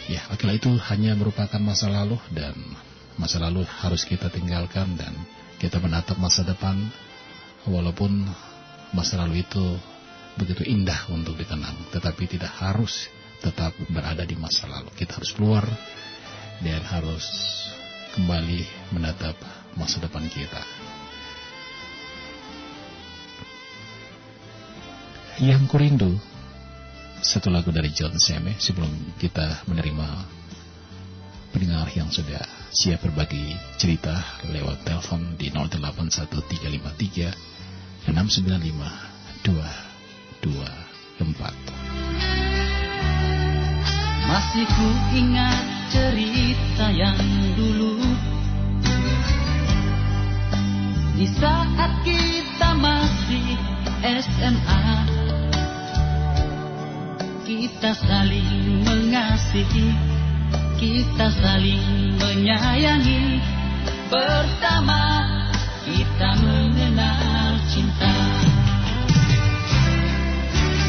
Ya, akilah itu hanya merupakan masa lalu dan masa lalu harus kita tinggalkan dan kita menatap masa depan walaupun masa lalu itu begitu indah untuk dikenang tetapi tidak harus tetap berada di masa lalu. Kita harus keluar dan harus kembali menatap masa depan kita. Yang kurindu satu lagu dari John Seme sebelum kita menerima pendengar yang sudah siap berbagi cerita lewat telepon di 081353 695 224.
Masih ku ingat cerita yang dulu Di saat kita masih SMA kita saling mengasihi, kita saling menyayangi. Pertama kita mengenal cinta.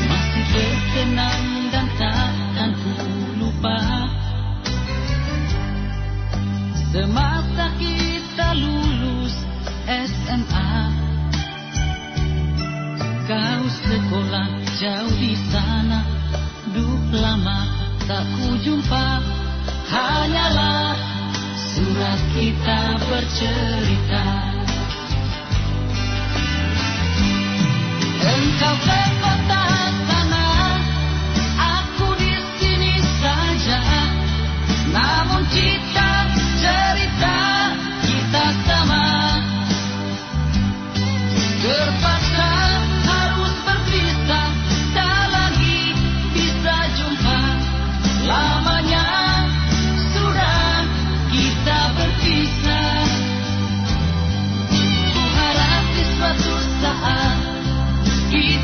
Masih terkenang dan takkan ku lupa. Semasa kita lulus SMA. Kau sekolah jauh di sana Duh lama tak ku jumpa Hanyalah surat kita bercerita. Engkau ke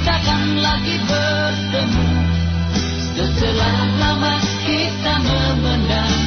Kita kan lagi bertemu. Setelah lama kita memendam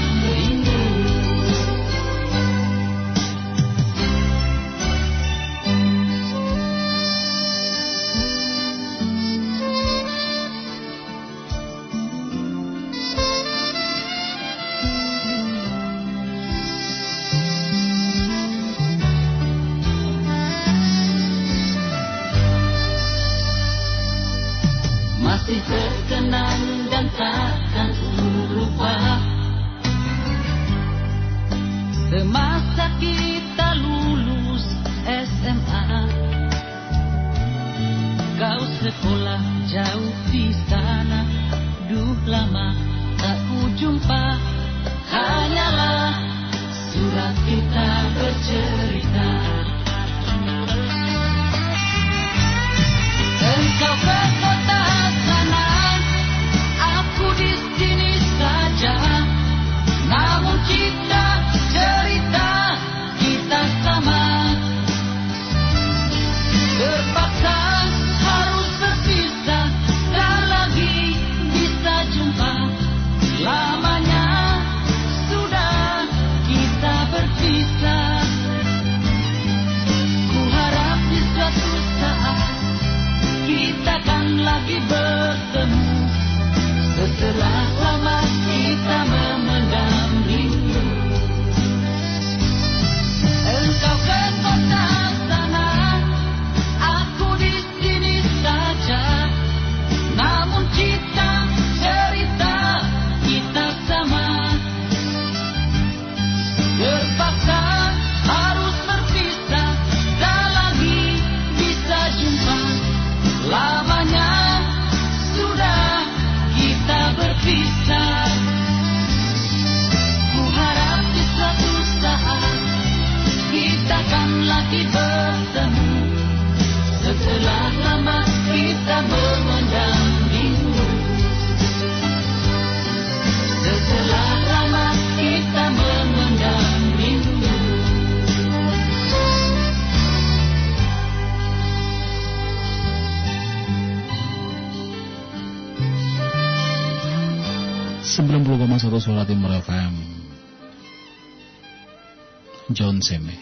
John Seme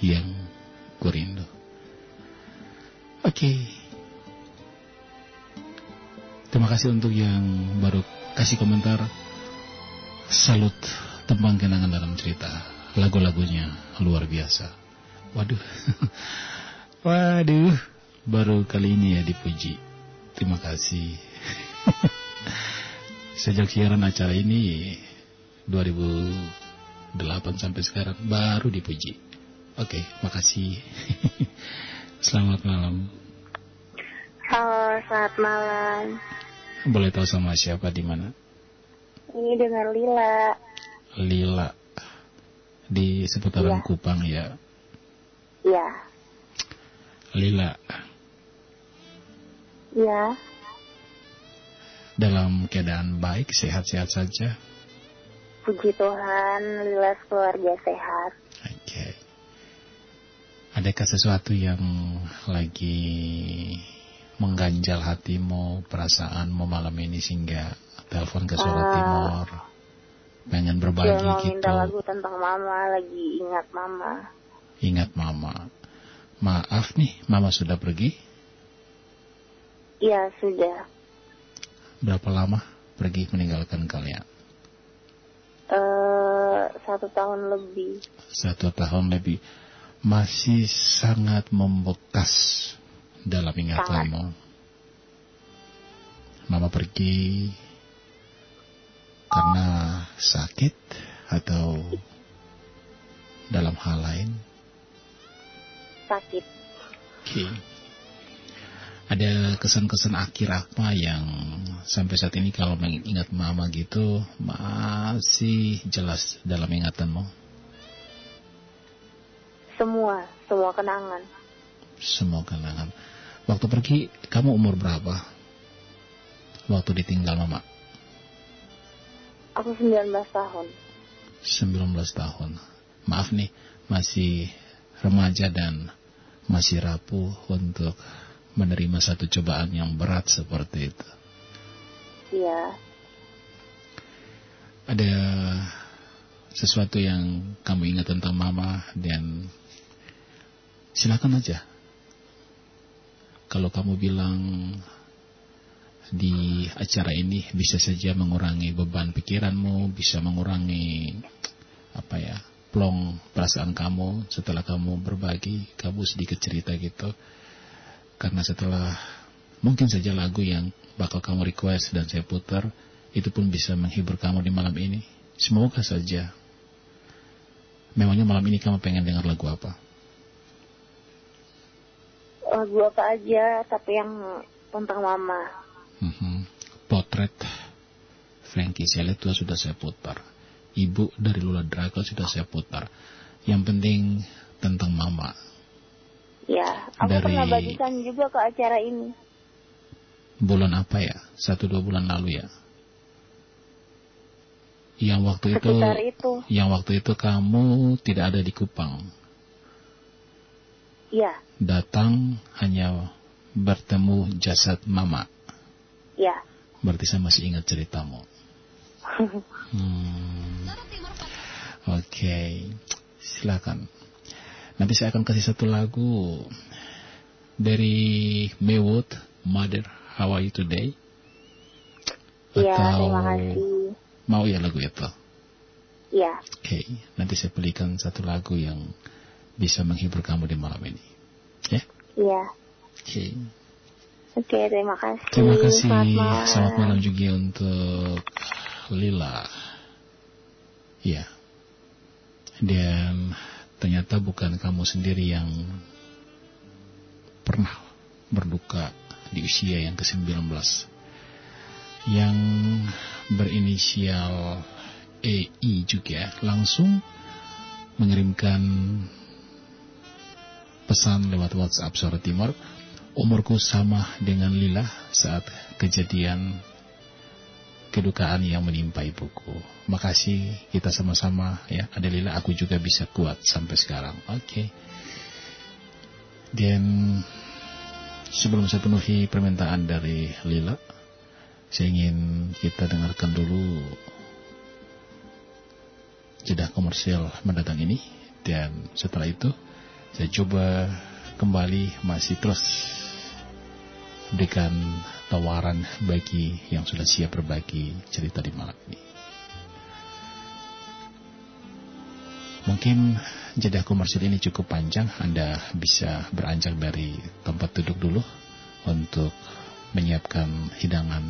yang kurindu oke. Terima kasih untuk yang baru kasih komentar. Salut tembang kenangan dalam cerita. Lagu-lagunya luar biasa. Waduh. Waduh. Baru kali ini ya dipuji. Terima kasih. Sejak siaran acara ini 2008 sampai sekarang baru dipuji. Oke, makasih. Selamat malam.
Halo, selamat malam.
Boleh tahu sama siapa di mana?
Ini dengan Lila.
Lila di seputaran
Iya.
Kupang ya.
Ya,
Lila
ya,
dalam keadaan baik, sehat-sehat saja.
Puji Tuhan, Lila keluarga sehat.
Oke. Adakah sesuatu yang lagi mengganjal hatimu, perasaanmu malam ini sehingga telepon ke Suara
Ah.
Timur? Pengen berbagi
mau
gitu.
minta lagu tentang mama, lagi ingat mama.
Ingat mama. Maaf nih, mama sudah pergi.
Iya, sudah.
Berapa lama pergi meninggalkan kalian?
Eh, satu tahun lebih.
Satu tahun lebih. Masih sangat membekas dalam ingatanmu. Mama pergi karena sakit atau dalam hal lain?
Sakit.
Oke. Ada kesan-kesan akhir apa yang sampai saat ini kalau mengingat mama gitu masih jelas dalam ingatanmu?
Semua, semua kenangan.
Semua kenangan. Waktu pergi kamu umur berapa? Waktu ditinggal mama?
Aku 19 tahun.
19 tahun. Maaf nih, masih remaja dan masih rapuh untuk menerima satu cobaan yang berat seperti itu.
Iya.
Ada sesuatu yang kamu ingat tentang mama dan silakan aja. Kalau kamu bilang di acara ini bisa saja mengurangi beban pikiranmu, bisa mengurangi apa ya, plong perasaan kamu setelah kamu berbagi, kamu sedikit cerita gitu. Karena setelah mungkin saja lagu yang bakal kamu request dan saya putar itu pun bisa menghibur kamu di malam ini. Semoga saja. Memangnya malam ini kamu pengen dengar lagu apa?
Lagu apa aja, tapi yang tentang mama.
Mhm. Potret Frankie Seletua sudah saya putar. Ibu dari Lula Drakel sudah saya putar. Yang penting tentang mama.
Ya, aku
Dari-
pernah bagikan juga ke acara ini.
Bulan apa ya? Satu dua bulan lalu ya. Yang waktu itu,
itu.
yang waktu itu kamu tidak ada di Kupang.
Ya,
Datang hanya bertemu jasad mama.
ya.
Berarti saya masih ingat ceritamu. Hmm. Oke, silakan. Nanti saya akan kasih satu lagu dari Maywood, Mother, How Are You Today?
Iya,
Atau
terima kasih.
mau ya lagu itu?
Ya,
Oke, nanti saya pilihkan satu lagu yang bisa menghibur kamu di malam ini. Ya,
iya.
oke.
Oke, terima kasih.
Terima kasih.
Selamat malam.
Selamat malam juga untuk Lila. Ya. Dan ternyata bukan kamu sendiri yang pernah berduka di usia yang ke-19. Yang berinisial EI juga langsung mengirimkan pesan lewat WhatsApp Suara Timur umurku sama dengan Lila saat kejadian kedukaan yang menimpa ibuku. Makasih kita sama-sama ya. Lila aku juga bisa kuat sampai sekarang. Oke. Dan sebelum saya penuhi permintaan dari Lila, saya ingin kita dengarkan dulu jeda komersial mendatang ini dan setelah itu saya coba kembali masih terus berikan tawaran bagi yang sudah siap berbagi cerita di malam ini. Mungkin jeda komersial ini cukup panjang, Anda bisa beranjak dari tempat duduk dulu untuk menyiapkan hidangan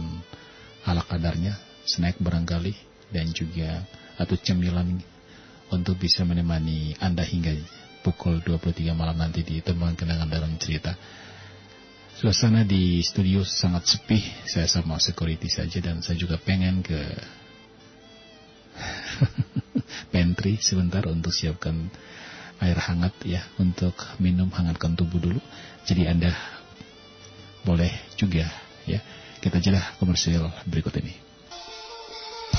ala kadarnya, snack barangkali, dan juga atau cemilan untuk bisa menemani Anda hingga pukul 23 malam nanti di temuan kenangan dalam cerita. Suasana di studio sangat sepi, saya sama security saja dan saya juga pengen ke pantry sebentar untuk siapkan air hangat ya untuk minum hangatkan tubuh dulu. Jadi Anda boleh juga ya kita jeda komersial berikut ini.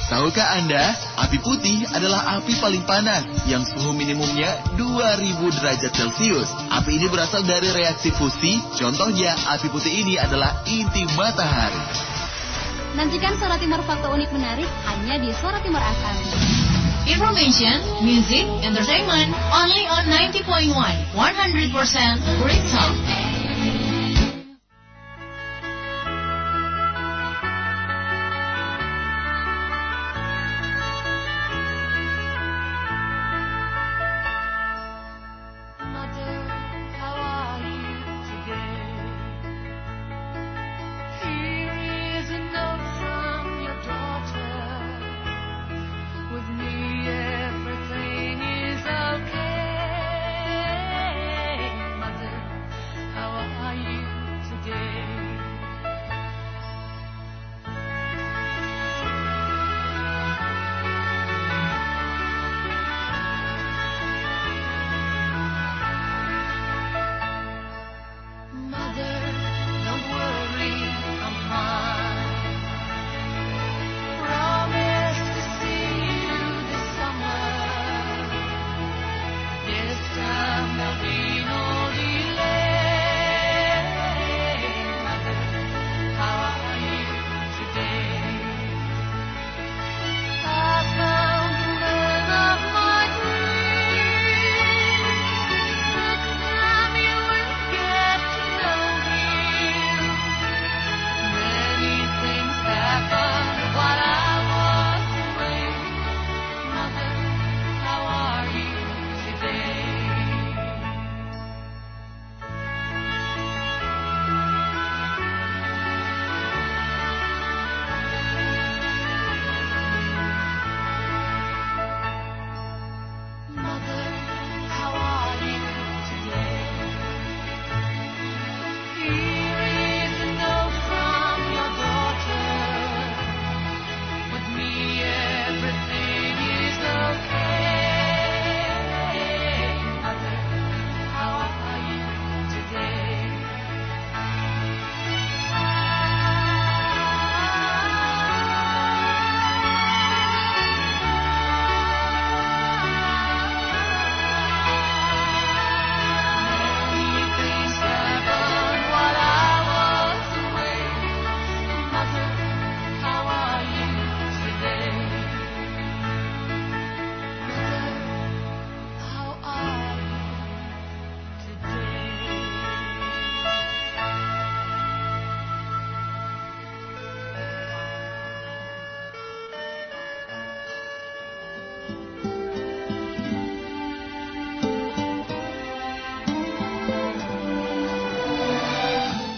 Tahukah Anda, api putih adalah api paling panas yang suhu minimumnya 2000 derajat Celcius. Api ini berasal dari reaksi fusi, contohnya api putih ini adalah inti matahari.
Nantikan Suara Timur Fakta Unik Menarik hanya di Suara Timur FM.
Information, music, entertainment, only on 90.1, 100% Great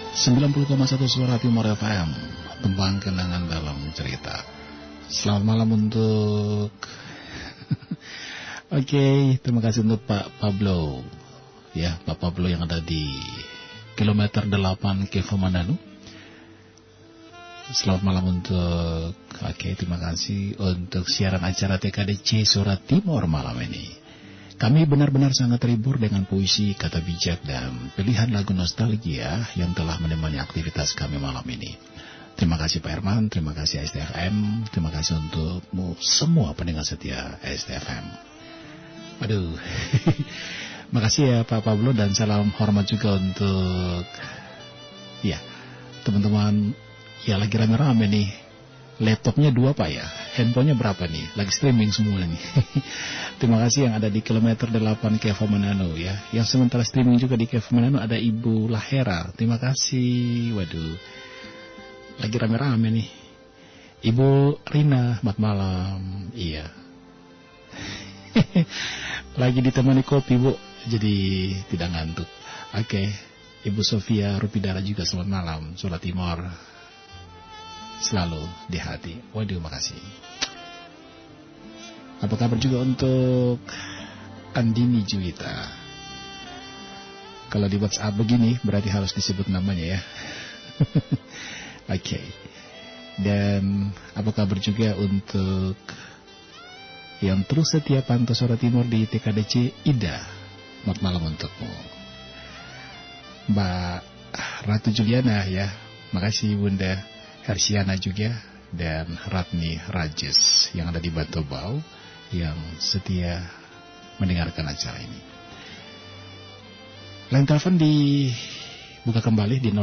90,1 suara Timur FM Tembang kenangan dalam cerita. Selamat malam untuk Oke, terima kasih untuk Pak Pablo. Ya, Pak Pablo yang ada di Kilometer 8 Kevo Mananu Selamat malam untuk Oke, terima kasih untuk siaran acara TKDC Surat Timur malam ini kami benar-benar sangat terhibur dengan puisi, kata bijak, dan pilihan lagu nostalgia yang telah menemani aktivitas kami malam ini. Terima kasih Pak Herman, terima kasih STFM, terima kasih untukmu semua pendengar setia STFM. Aduh, makasih ya Pak Pablo dan salam hormat juga untuk ya teman-teman ya lagi rame-rame nih laptopnya dua pak ya? Handphonenya berapa nih? Lagi streaming semua nih. Terima kasih yang ada di kilometer 8 Kevo Manano ya. Yang sementara streaming juga di Kevo Manano ada Ibu Lahera. Terima kasih. Waduh. Lagi rame-rame nih. Ibu Rina selamat malam. Iya. Lagi ditemani kopi bu. Jadi tidak ngantuk. Oke. Ibu Sofia Rupidara juga selamat malam. Sholat Timur selalu di hati. Waduh, makasih. Apa kabar juga untuk Andini Juwita? Kalau di WhatsApp begini berarti harus disebut namanya ya. Oke. Okay. Dan apa kabar juga untuk yang terus setia pantau suara timur di TKDC Ida. Selamat malam untukmu. Mbak Ratu Juliana ya. Makasih Bunda. Hersiana juga dan Ratni Rajes yang ada di Bantobau yang setia mendengarkan acara ini. Line telepon dibuka kembali di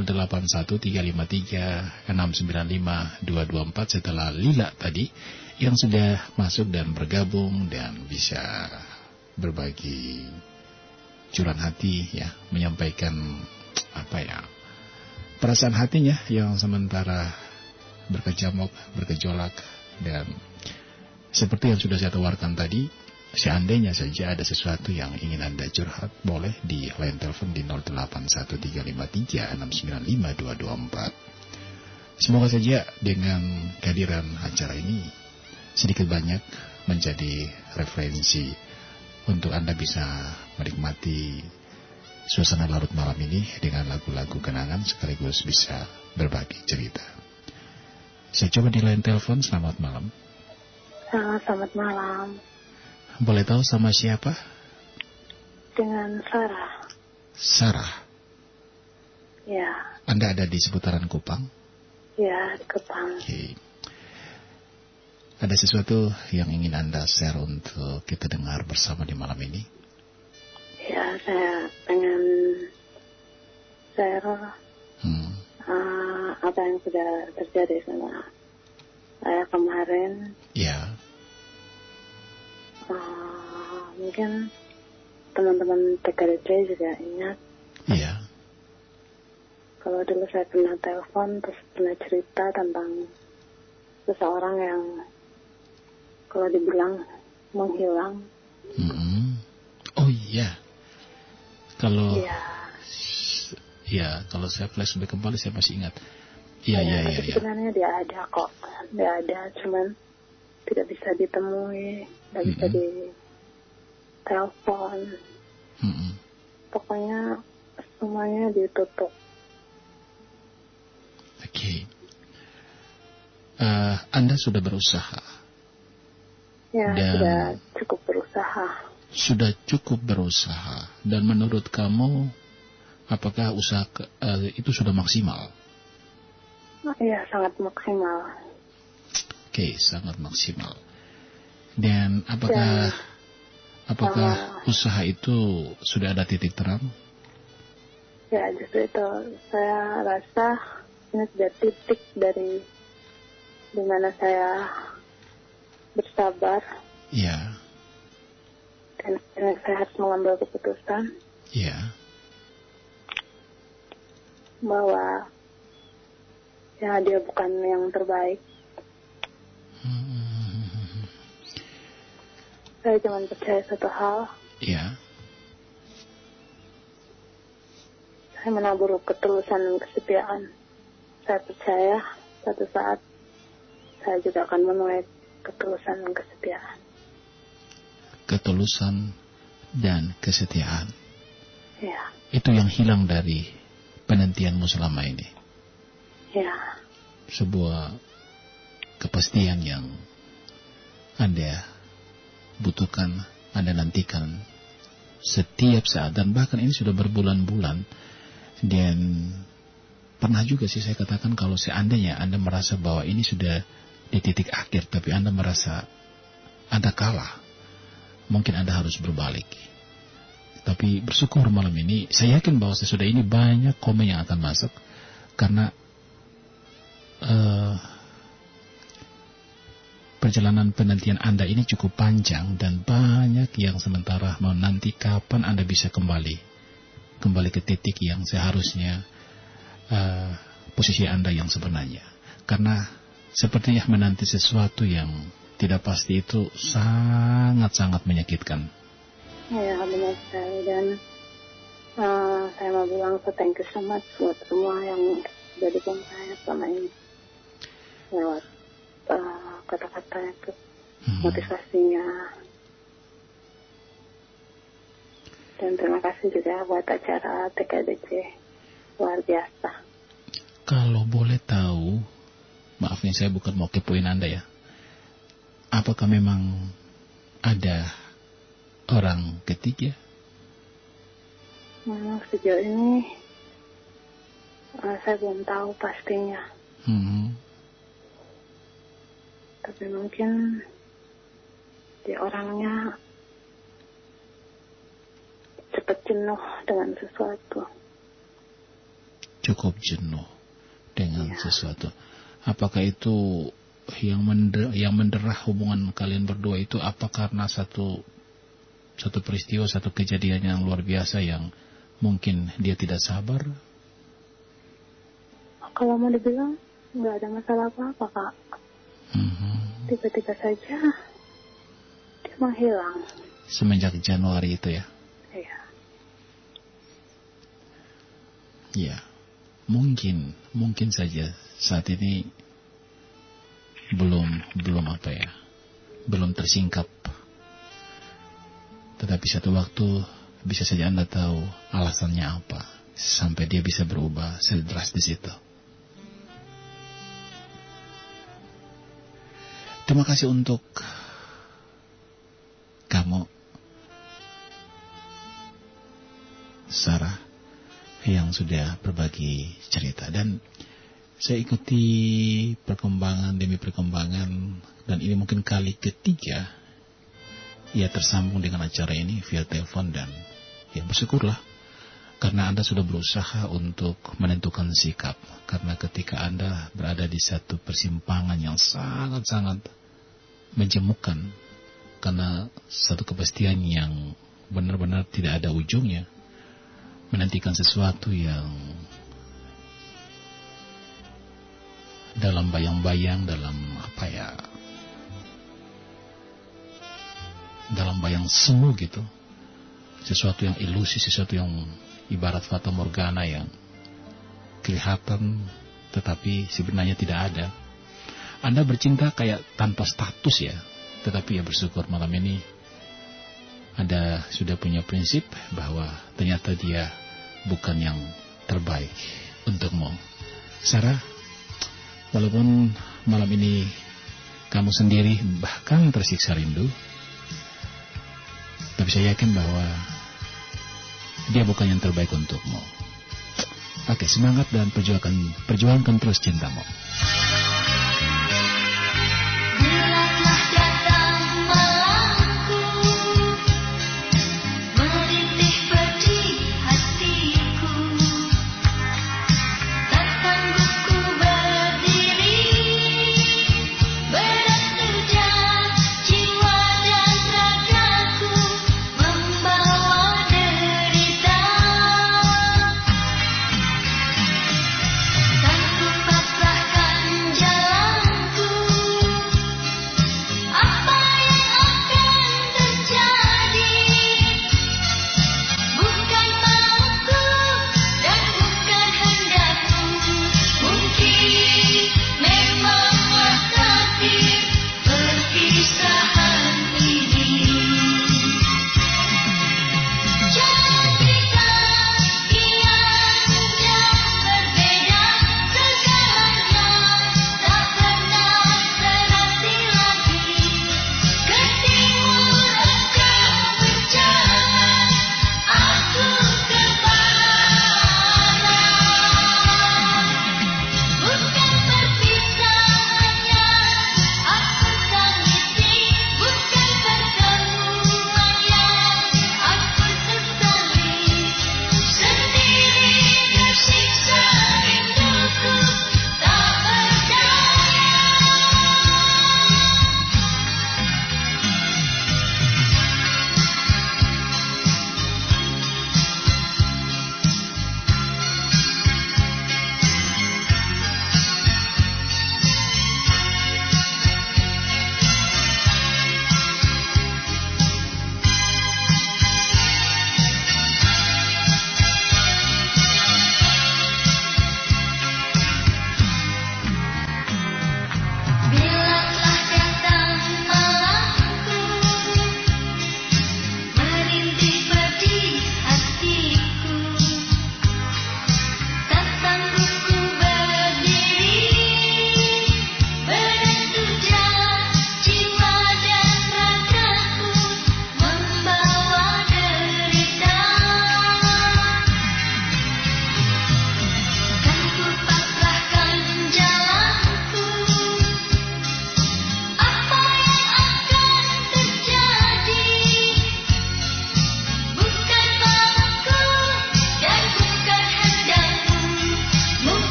081353695224 setelah Lila tadi yang sudah masuk dan bergabung dan bisa berbagi curahan hati ya, menyampaikan apa ya perasaan hatinya yang sementara berkecamuk, bergejolak dan seperti yang sudah saya tawarkan tadi, seandainya saja ada sesuatu yang ingin Anda curhat, boleh di line telepon di 081353695224. Semoga saja dengan kehadiran acara ini sedikit banyak menjadi referensi untuk Anda bisa menikmati suasana larut malam ini dengan lagu-lagu kenangan sekaligus bisa berbagi cerita. Saya coba di line telepon, selamat malam.
Halo, selamat malam.
Boleh tahu sama siapa?
Dengan Sarah.
Sarah.
Ya,
Anda ada di seputaran Kupang?
ya, di Kepang.
Oke. Ada sesuatu yang ingin Anda share untuk kita dengar bersama di malam ini?
Ya, saya pengen share
Hmm.
Uh, apa yang sudah terjadi sama saya kemarin.
Ya,
Uh, mungkin teman-teman TKDC juga ingat
iya,
kalau dulu saya pernah telepon terus pernah cerita tentang seseorang yang kalau dibilang menghilang.
Mm-mm. Oh iya. Kalau
Ya,
ya kalau saya flashback kembali saya masih ingat. Iya iya
ya,
iya.
tapi
iya.
sebenarnya dia ada kok. Dia ada, cuman tidak bisa ditemui, tidak bisa
Mm-mm.
di telepon.
Mm-mm.
Pokoknya semuanya ditutup.
Oke. Eh, Anda sudah berusaha,
Ya,
Dan-
sudah cukup berusaha.
sudah cukup berusaha, dan menurut kamu, apakah usaha ke- eh, itu sudah maksimal?
Iya, sangat maksimal.
Oke, sangat maksimal. Dan apakah apakah
sama-
usaha itu sudah ada titik terang?
Ya, justru itu saya rasa ini sudah titik dari di mana saya bersabar
Ya,
dan akhirnya saya harus mengambil keputusan
ya.
Bahwa ya dia bukan yang terbaik.
Hmm,
Saya cuma percaya satu hal,
Ya,
saya menabur ketulusan dan kesetiaan. Saya percaya suatu saat saya juga akan menuai ketulusan dan kesetiaan.
Ketulusan dan kesetiaan.
Ya,
Itu yang hilang dari penantianmu selama ini.
ya,
Sebuah kepastian yang Anda butuhkan, Anda nantikan setiap saat. Dan bahkan ini sudah berbulan-bulan. Dan pernah juga sih saya katakan kalau seandainya Anda merasa bahwa ini sudah di titik akhir tapi Anda merasa Anda kalah mungkin Anda harus berbalik tapi bersyukur malam ini saya yakin bahwa sesudah ini banyak komen yang akan masuk. Karena eh, perjalanan penantian Anda ini cukup panjang dan banyak yang sementara menanti kapan Anda bisa kembali. Kembali ke titik yang seharusnya eh, posisi Anda yang sebenarnya. Karena sepertinya menanti sesuatu yang tidak pasti itu sangat-sangat menyakitkan
ya benar sekali. Dan eh, saya mau bilang so thank you so much buat semua yang sudah dukung saya selama ini. Lewat eh, kata-kata itu
Hmm.
motivasinya. Dan terima kasih juga buat acara TKDC luar biasa.
Kalau boleh tahu, maaf nih saya bukan mau kepoin Anda ya. Apakah memang ada orang ketiga?
Hmm, sejauh ini eh, saya belum tahu pastinya
Hmm,
tapi mungkin dia orangnya cepat jenuh dengan sesuatu
cukup jenuh dengan
Iya.
sesuatu. Apakah itu yang mender, yang menderah hubungan kalian berdua itu apa karena satu satu peristiwa, satu kejadian yang luar biasa yang mungkin dia tidak sabar?
kalau mau dibilang nggak ada masalah apa-apa kak
Hmm,
tiba-tiba saja dia menghilang
Semenjak Januari itu ya.
iya
Ya, mungkin, mungkin saja saat ini belum, belum apa ya, belum tersingkap. Tetapi satu waktu bisa saja Anda tahu alasannya apa sampai dia bisa berubah sedrastis itu. Terima kasih untuk kamu, Sarah yang sudah berbagi cerita dan saya ikuti perkembangan demi perkembangan dan ini mungkin kali ketiga ia tersambung dengan acara ini via telepon dan ya bersyukurlah karena Anda sudah berusaha untuk menentukan sikap. Karena ketika Anda berada di satu persimpangan yang sangat-sangat menjemukan karena satu kepastian yang benar-benar tidak ada ujungnya menantikan sesuatu yang dalam bayang-bayang dalam apa ya dalam bayang semu gitu sesuatu yang ilusi sesuatu yang ibarat fata morgana yang kelihatan tetapi sebenarnya tidak ada anda bercinta kayak tanpa status ya tetapi ya bersyukur malam ini anda sudah punya prinsip bahwa ternyata dia bukan yang terbaik untukmu. Sarah, walaupun malam ini kamu sendiri bahkan tersiksa rindu, tapi saya yakin bahwa dia bukan yang terbaik untukmu. Oke, semangat dan perjuangkan, perjuangkan terus cintamu.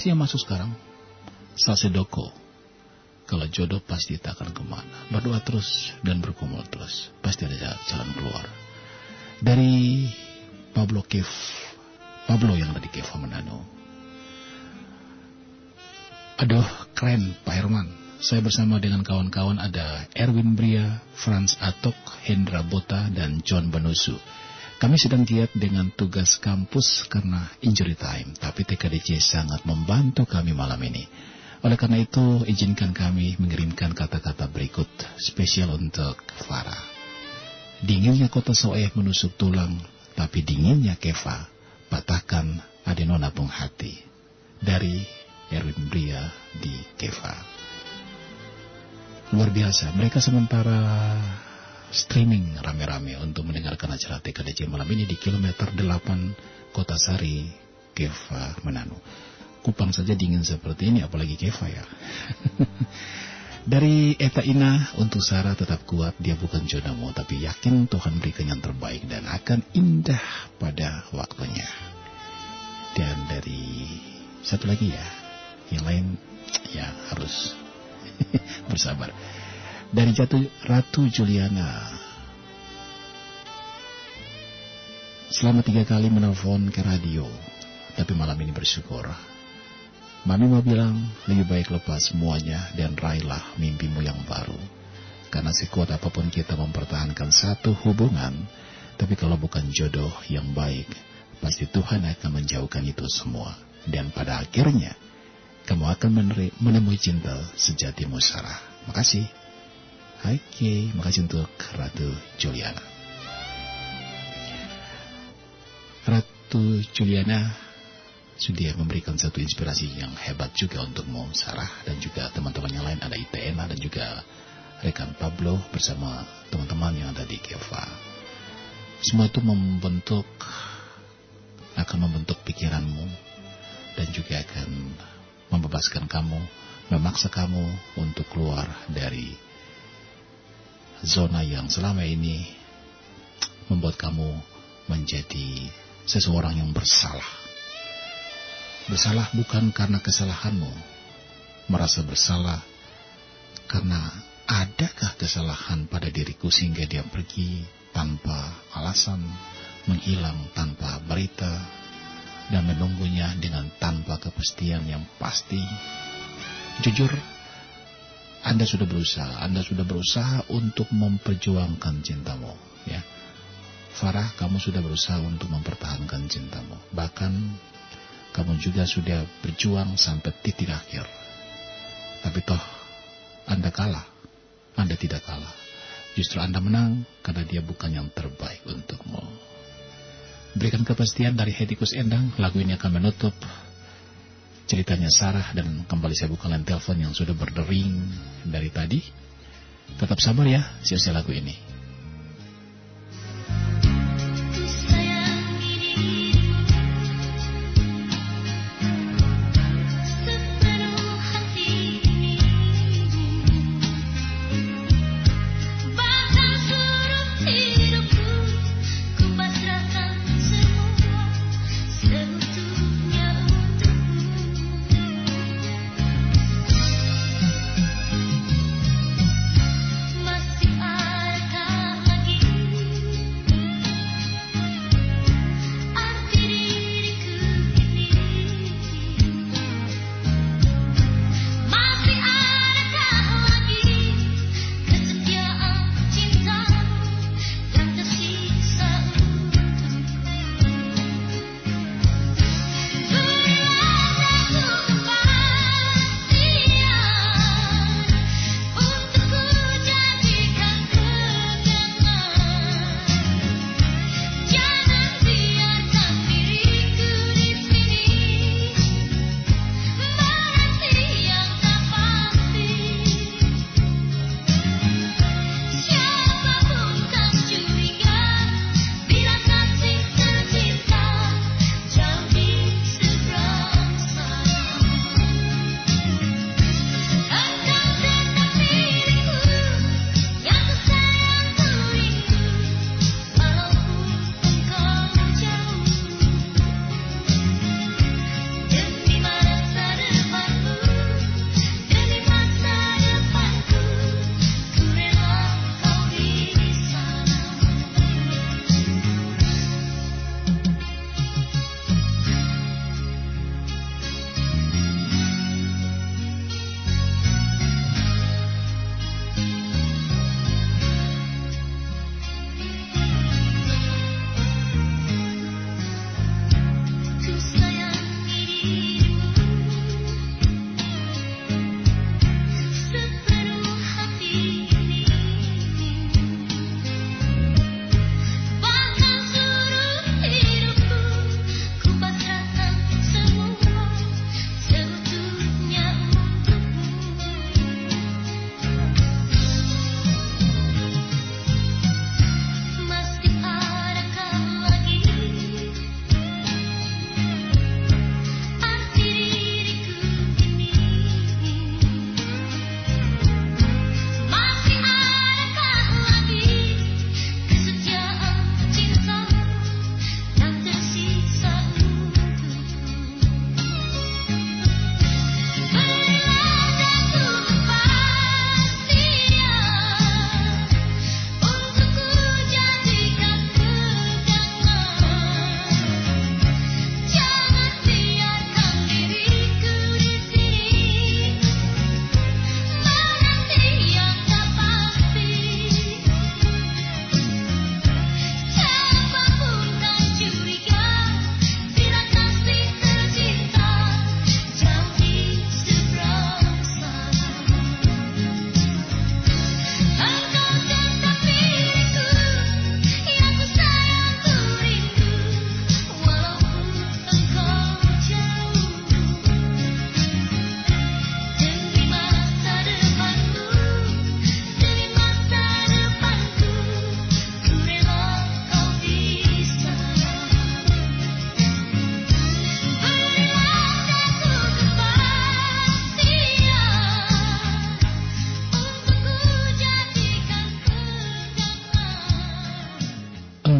Sih yang masuk sekarang. Salsedoko. Kalau jodoh pasti tak akan ke mana. Berdoa terus dan berkumul terus. Pasti ada jalan keluar. Dari Pablo Kev. Pablo yang ada di Keva Manado. Aduh, keren Pak Herman. Saya bersama dengan kawan-kawan ada Erwin Bria, Franz Atok, Hendra Bota, dan John Banusu. Kami sedang giat dengan tugas kampus karena injury time, tapi TKDC sangat membantu kami malam ini. Oleh karena itu, izinkan kami mengirimkan kata-kata berikut spesial untuk Farah. Dinginnya kota Soeh menusuk tulang, tapi dinginnya Keva patahkan adeno nabung hati. Dari Erwin Bria di Keva. Luar biasa, mereka sementara streaming rame-rame untuk mendengarkan acara TKDC malam ini di kilometer 8 Kota Sari, Keva, Manado. Kupang saja dingin seperti ini, apalagi Keva ya. Dari Eta Ina, untuk Sarah tetap kuat, dia bukan jodohmu, tapi yakin Tuhan berikan yang terbaik dan akan indah pada waktunya. Dan dari satu lagi ya, yang lain ya harus bersabar. Dari jatuh Ratu Juliana. Selama tiga kali menelpon ke radio, tapi malam ini bersyukur. Mami mau bilang lebih baik lepas semuanya dan raihlah mimpimu yang baru. Karena sekuat apa pun kita mempertahankan satu hubungan, tapi kalau bukan jodoh yang baik, pasti Tuhan akan menjauhkan itu semua. Dan pada akhirnya, kamu akan menemui cinta sejatimu Sarah. Makasih. Oke, makasih untuk Ratu Juliana. Ratu Juliana sudah memberikan satu inspirasi yang hebat juga untukmu Sarah dan juga teman-teman yang lain ada ITNA dan juga rekan Pablo bersama teman-teman yang ada di Keva. Semua itu membentuk akan membentuk pikiranmu dan juga akan membebaskan kamu, memaksa kamu untuk keluar dari zona yang selama ini membuat kamu menjadi seseorang yang bersalah. Bersalah bukan karena kesalahanmu, merasa bersalah karena adakah kesalahan pada diriku sehingga dia pergi tanpa alasan, menghilang tanpa berita, dan menunggunya dengan tanpa kepastian yang pasti. Jujur, Anda sudah berusaha, Anda sudah berusaha untuk memperjuangkan cintamu, ya. Farah, kamu sudah berusaha untuk mempertahankan cintamu. Bahkan kamu juga sudah berjuang sampai titik akhir. Tapi toh, Anda kalah. Anda tidak kalah. Justru Anda menang karena dia bukan yang terbaik untukmu. Berikan kepastian dari Hetikus Endang, lagu ini akan menutup ceritanya Sarah dan kembali saya buka line telepon yang sudah berdering dari tadi. Tetap sabar ya, sia-sia lagu ini.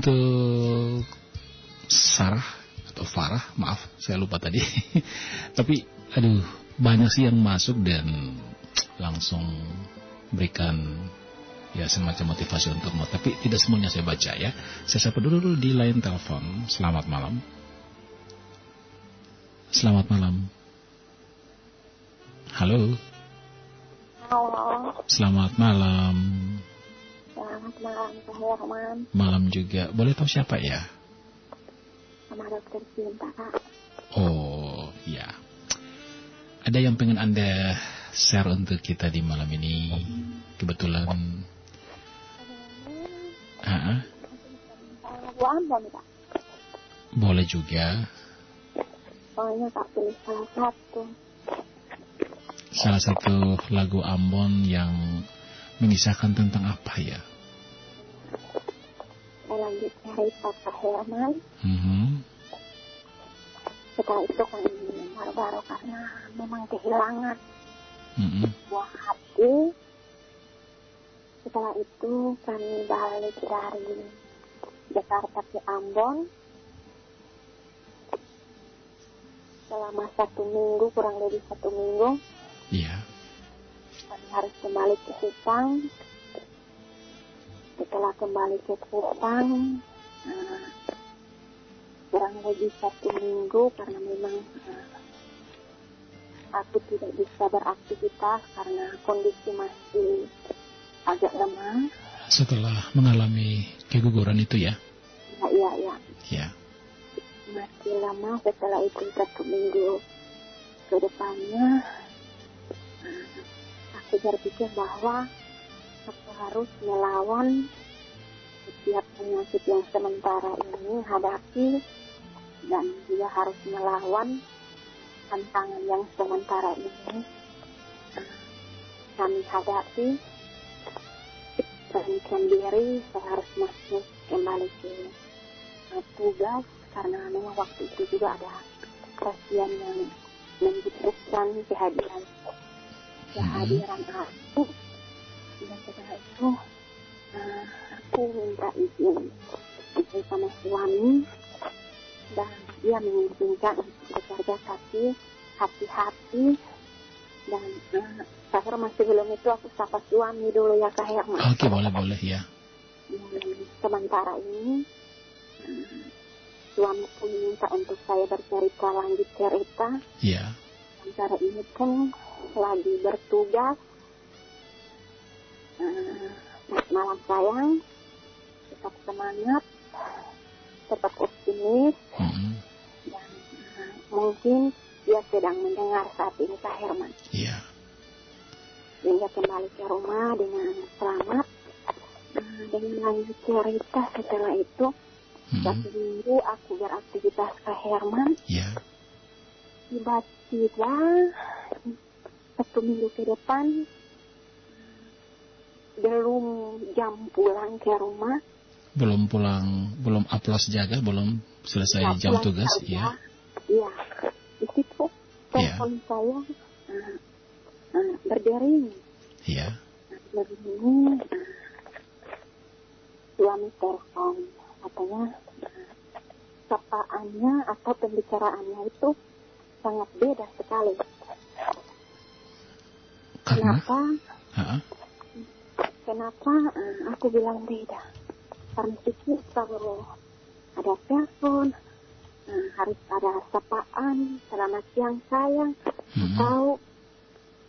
untuk Sarah atau Farah, maaf
saya lupa tadi. Tapi aduh, banyak sih yang masuk dan langsung berikan ya semacam motivasi untuk mau. Tapi tidak semuanya saya baca ya. Saya sapa dulu, dulu di lain telepon. Selamat malam. Selamat malam. Halo.
Halo.
Selamat malam
selamat malam Pak Herman
Malam juga. Boleh tahu siapa ya?
sama dokter Cinta Kak.
Oh, ya. Ada yang pengen Anda share untuk kita di malam ini? Kebetulan. Ah, boleh juga.
Pokoknya Kak pilih salah satu.
Salah satu lagu Ambon yang mengisahkan tentang apa ya?
Lanjut cari Pak Herman.
Mhm.
Setelah itu kan baru-baru karena memang kehilangan
Mhm.
buah hati. Setelah itu kami balik dari Jakarta ke Ambon. Selama satu minggu, kurang lebih satu minggu,
Iya.
kami harus kembali ke Kupang. Setelah kembali ke Kupang, eh, kurang lebih satu minggu karena memang eh, aku tidak bisa beraktivitas karena kondisi masih agak lemah.
Setelah mengalami keguguran itu ya?
Ya, iya, iya.
Ya.
Masih lama setelah itu satu minggu ke depannya, eh, aku berpikir bahwa aku harus melawan setiap penyakit yang sementara ini hadapi dan juga harus melawan tantangan yang sementara ini. Kami hadapi beranikan diri saya harus masuk kembali ke tugas karena memang waktu itu juga ada pasien yang membutuhkan kehadiran kehadiran aku dan setelah itu eh, aku minta izin izin sama suami dan dia mengizinkan untuk bekerja tapi hati-hati dan eh, saya masih belum itu aku sapa suami dulu ya Kak Herman
Oke, boleh-boleh ya.
Hmm, sementara ini hmm, suamiku minta untuk saya bercerita lanjut cerita
Ya.
sementara ini pun lagi bertugas malam sayang tetap semangat tetap optimis
Mhm.
dan hmm, mungkin dia sedang mendengar saat ini Kak Herman
Ya.
sehingga kembali ke rumah dengan selamat Nah, dengan lanjut cerita setelah itu
Mhm.
satu minggu aku beraktivitas ke Herman
Ya.
tiba-tiba satu minggu ke depan belum jam pulang ke rumah
Belum pulang, belum aplos jaga, belum selesai
ya,
jam tugas, ya.
iya di situ
Iya.
telepon saya uh, uh, berdering
Ya.
begini uh, suami telepon katanya uh, sapaannya atau pembicaraannya itu sangat beda sekali
Karena?
kenapa
Ha-ha.
Kenapa uh, aku bilang beda karena pikir kalau ada telepon uh, harus ada sapaan selamat siang sayang
Mhm.
atau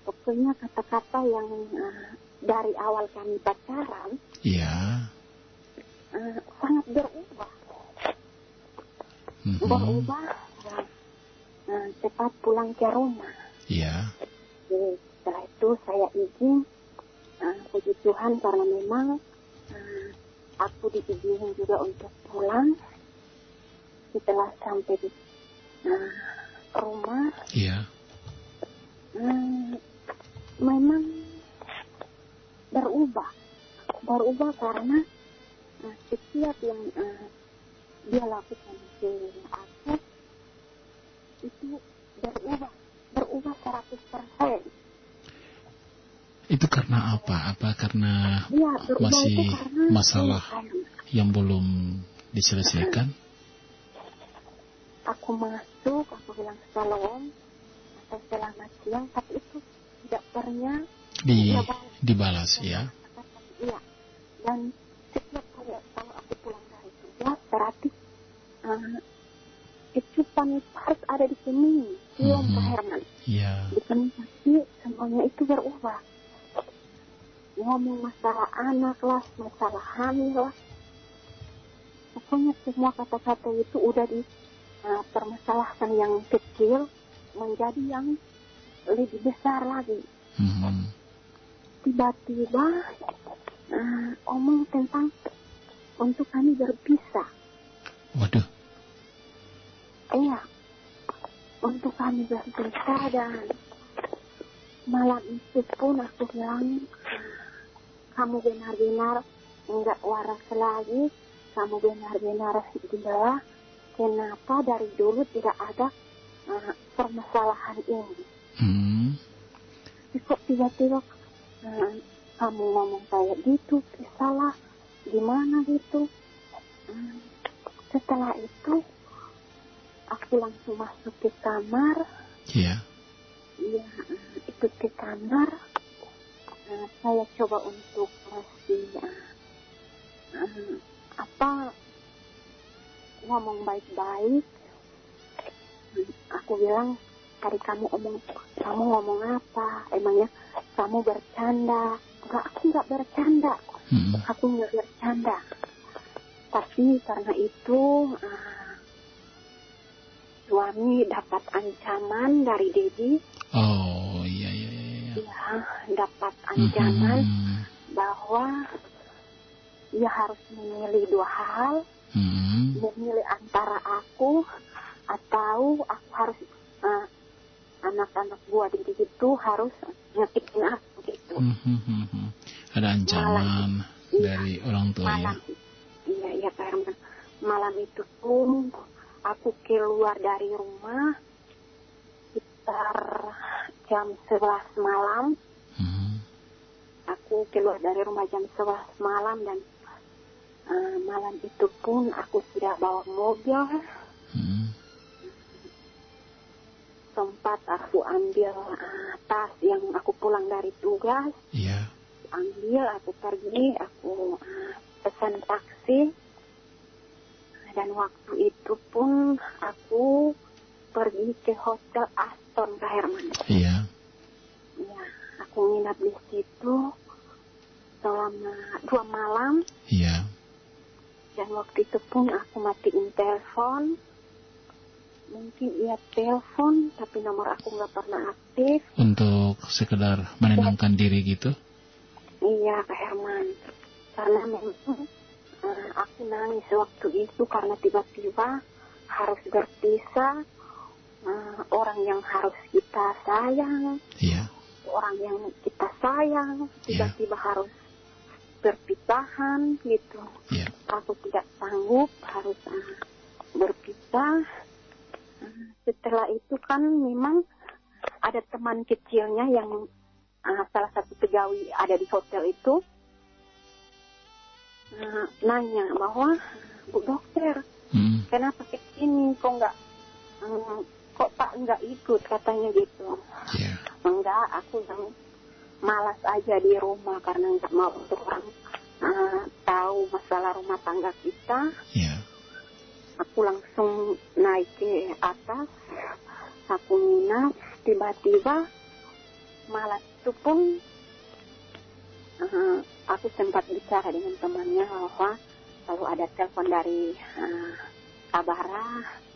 pokoknya kata-kata yang uh, dari awal kami pacaran
Ya.
uh, sangat berubah
Mhm.
berubah uh, cepat pulang ke rumah
Ya.
Jadi, setelah itu saya izin uh, puji Tuhan karena memang uh, aku diizinin juga untuk pulang setelah sampai di uh, rumah
Ya.
Hmm, memang berubah berubah karena uh, setiap yang uh, dia lakukan ke aku itu berubah berubah 100%
Itu karena apa? Apa karena
berubah
masih
karena
masalah
sayang.
yang belum diselesaikan?
aku masuk aku bilang atau selamat siang tapi itu tidak pernah
Di dibalas ya.
Iya. Dan setiap kali kalau aku pulang dari tugas, berarti uh, itu harus ada di sini. Cium
Mhm.
Pak Herman.
Iya.
Di sini pasti semuanya itu berubah. Ngomong masalah anak lah, masalah hamil lah. Pokoknya semua kata-kata itu udah di uh, permasalahan yang kecil menjadi yang lebih besar lagi
Mhm.
tiba-tiba eh, omong tentang untuk kami berpisah.
Waduh.
Iya, untuk kami berpisah dan malam itu pun aku bilang "Ah, kamu benar-benar enggak waras lagi, kamu benar-benar gila. Kenapa dari dulu tidak ada eh, permasalahan ini?
Hmm.
Kok tiba-tiba eh, kamu ngomong kayak gitu, salah, gimana gitu. Eh, setelah itu, aku langsung masuk ke kamar,
Iya.
ya eh, ikut ke kamar. Saya coba untuk masih eh, eh, apa ngomong baik-baik. Aku bilang tadi kamu omong kamu ngomong apa? Emangnya kamu bercanda? Enggak aku nggak bercanda.
Hmm.
aku nggak bercanda. Tapi karena itu ah, suami dapat ancaman dari Dedi.
Oh, iya. iya.
ya dapat ancaman
Mhm.
bahwa ia harus memilih dua hal
Mhm.
memilih antara aku atau aku harus ah, anak-anak gua Dedi itu harus nyakitin aku gitu
Mhm. Ada ancaman dari orang tua ya.
malam iya iya Pak Herman malam itu pun aku keluar dari rumah sekitar jam 11 malam
Mhm.
aku keluar dari rumah jam 11 malam dan eh, malam itu pun aku tidak bawa mobil
Mhm.
sempat aku ambil eh, tas yang aku pulang dari tugas
Iya.
ambil aku pergi aku uh, pesan taksi dan waktu itu pun aku pergi ke hotel Aston Pak Herman
Iya.
ya aku nginap di situ selama dua malam
Iya.
dan waktu itu pun aku matiin telepon mungkin ia telepon tapi nomor aku nggak pernah aktif
Untuk sekedar menenangkan diri gitu.
Iya, Kak Herman. Karena memang eh, aku nangis waktu itu karena tiba-tiba harus berpisah. Eh, orang yang harus kita sayang,
Iya.
orang yang kita sayang, tiba-tiba harus berpisahan gitu.
Iya.
Aku tidak sanggup harus eh, berpisah. Eh, setelah itu kan memang ada teman kecilnya yang uh, salah satu pegawai ada di hotel itu uh, nanya bahwa Bu dokter
Mhm.
kenapa ke sini kok nggak kok Pak nggak ikut? Katanya gitu.
Iya.
enggak aku yang malas aja di rumah karena nggak mau untuk orang uh, tahu masalah rumah tangga kita.
Iya.
aku langsung naik ke atas aku nginap tiba-tiba malam itu pun eh, aku sempat bicara dengan temannya bahwa kalau ada telepon dari uh, Kabara eh,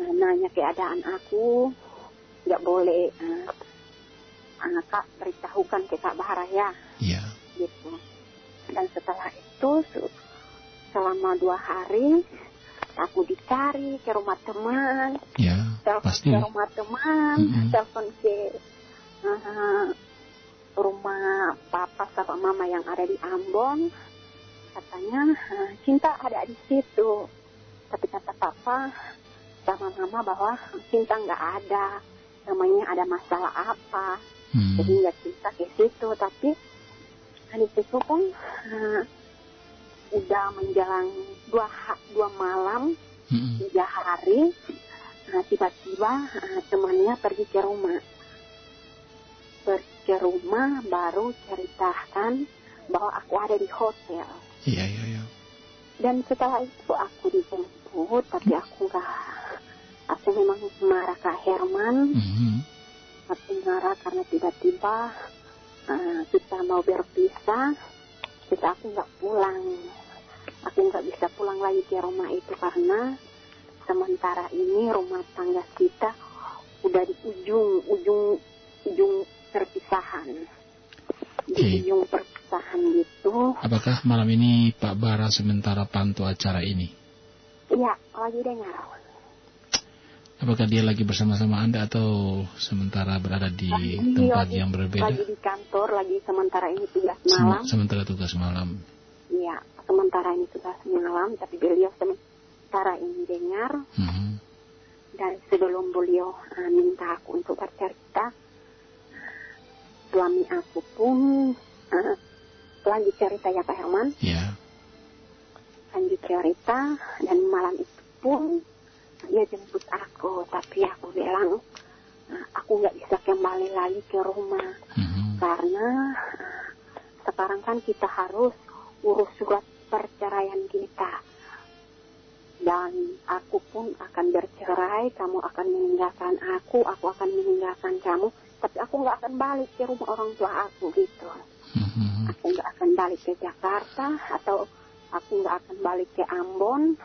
nanya keadaan aku nggak boleh uh, anak kak beritahukan ke Kak Bahara ya
Iya.
gitu dan setelah itu se- selama dua hari aku dicari ke rumah teman
Iya.
telepon
Pasti.
ke rumah teman
Mm-mm.
telepon ke uh, rumah papa sama mama yang ada di Ambon katanya "Ah, cinta ada di situ tapi kata papa sama mama bahwa cinta nggak ada namanya ada masalah apa
Hmm.
jadi nggak cinta ke situ tapi di situ pun uh, udah menjelang dua dua malam
Mm-mm.
tiga hari nah, tiba-tiba ah, temannya pergi ke rumah pergi ke rumah baru ceritakan bahwa aku ada di hotel
Iya, iya, iya.
dan setelah itu aku dijemput tapi aku nggak aku memang marah ke Herman.
Mhm.
aku marah karena tiba-tiba ah, kita mau berpisah kita aku nggak pulang. Aku nggak bisa pulang lagi ke rumah itu karena sementara ini rumah tangga kita udah di ujung ujung ujung perpisahan. Di ujung perpisahan gitu.
Apakah malam ini Pak Bara sementara pantau acara ini?
iya lagi dengar
Apakah dia lagi bersama-sama Anda atau sementara berada di tempat
lagi,
yang berbeda?
lagi di kantor lagi sementara ini tugas
Sem-
malam
Sementara tugas malam.
iya sementara ini tugas malam tapi beliau sementara ini dengar
Mhm.
dan sebelum beliau uh, minta aku untuk bercerita suami aku pun uh, lanjut cerita ya Pak Herman
Ya.
lanjut cerita dan malam itu pun dia jemput aku tapi aku bilang uh, aku nggak bisa kembali lagi ke rumah
Mhm.
karena uh, sekarang kan kita harus urus surat perceraian kita dan aku pun akan bercerai kamu akan meninggalkan aku aku akan meninggalkan kamu tapi aku nggak akan balik ke rumah orang tua aku gitu
Mhm.
aku nggak akan balik ke Jakarta atau aku nggak akan balik ke Ambon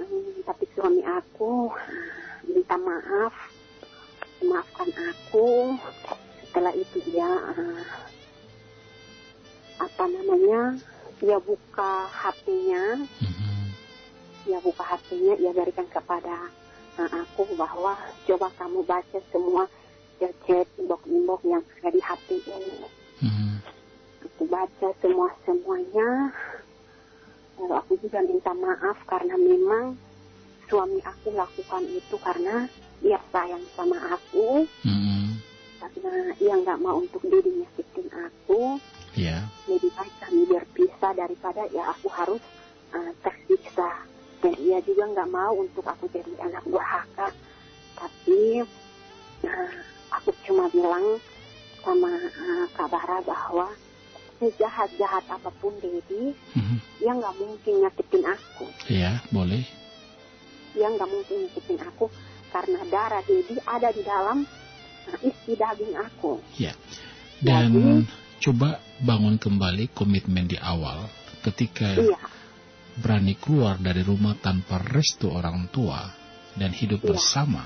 Hmm, tapi suami aku minta maaf. Maafkan aku. Setelah itu dia ah, apa namanya dia buka HP-nya
Mhm.
dia buka HP-nya dia berikan kepada ah, aku bahwa coba kamu baca semua chat inbox inbox yang ada di HP ini.
Mhm.
aku baca semua semuanya lalu aku juga minta maaf karena memang suami aku lakukan itu karena dia sayang sama aku
Mhm.
karena dia nggak mau untuk diri nyakitin aku
Ya.
lebih baik kami berpisah daripada ya aku harus uh, tersiksa dan dia juga nggak mau untuk aku jadi anak durhaka tapi uh, aku cuma bilang sama uh, Kak Bara bahwa sejahat-jahat apa pun Dedi
Mhm.
dia nggak mungkin nyakitin aku
Ya, boleh.
dia nggak mungkin nyakitin aku karena darah Dedi ada di dalam isi daging aku
Ya. Dan
Jadi-
coba bangun kembali komitmen di awal ketika
iya
berani keluar dari rumah tanpa restu orang tua dan hidup
Iya.
bersama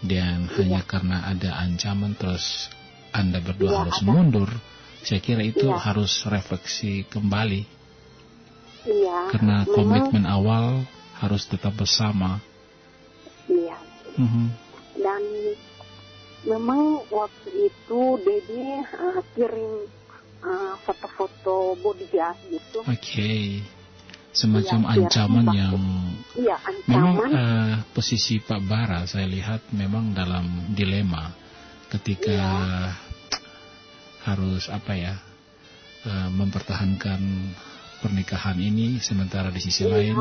dan hanya karena ada ancaman terus Anda berdua
Iya,
harus
ada.
mundur. Saya kira itu
Iya.
harus refleksi kembali
iya
karena
memang
komitmen awal harus tetap bersama.
iya
Mhm.
dan memang waktu itu Dedi uh, kirim uh, foto-foto body gas gitu
Oke. Semacam
Iya,
ancaman
iya.
yang
iya
Memang
ancaman
eh, posisi Pak Bara saya lihat memang dalam dilema ketika
Iya.
Harus apa ya eh, mempertahankan pernikahan ini sementara di sisi
Iya.
lain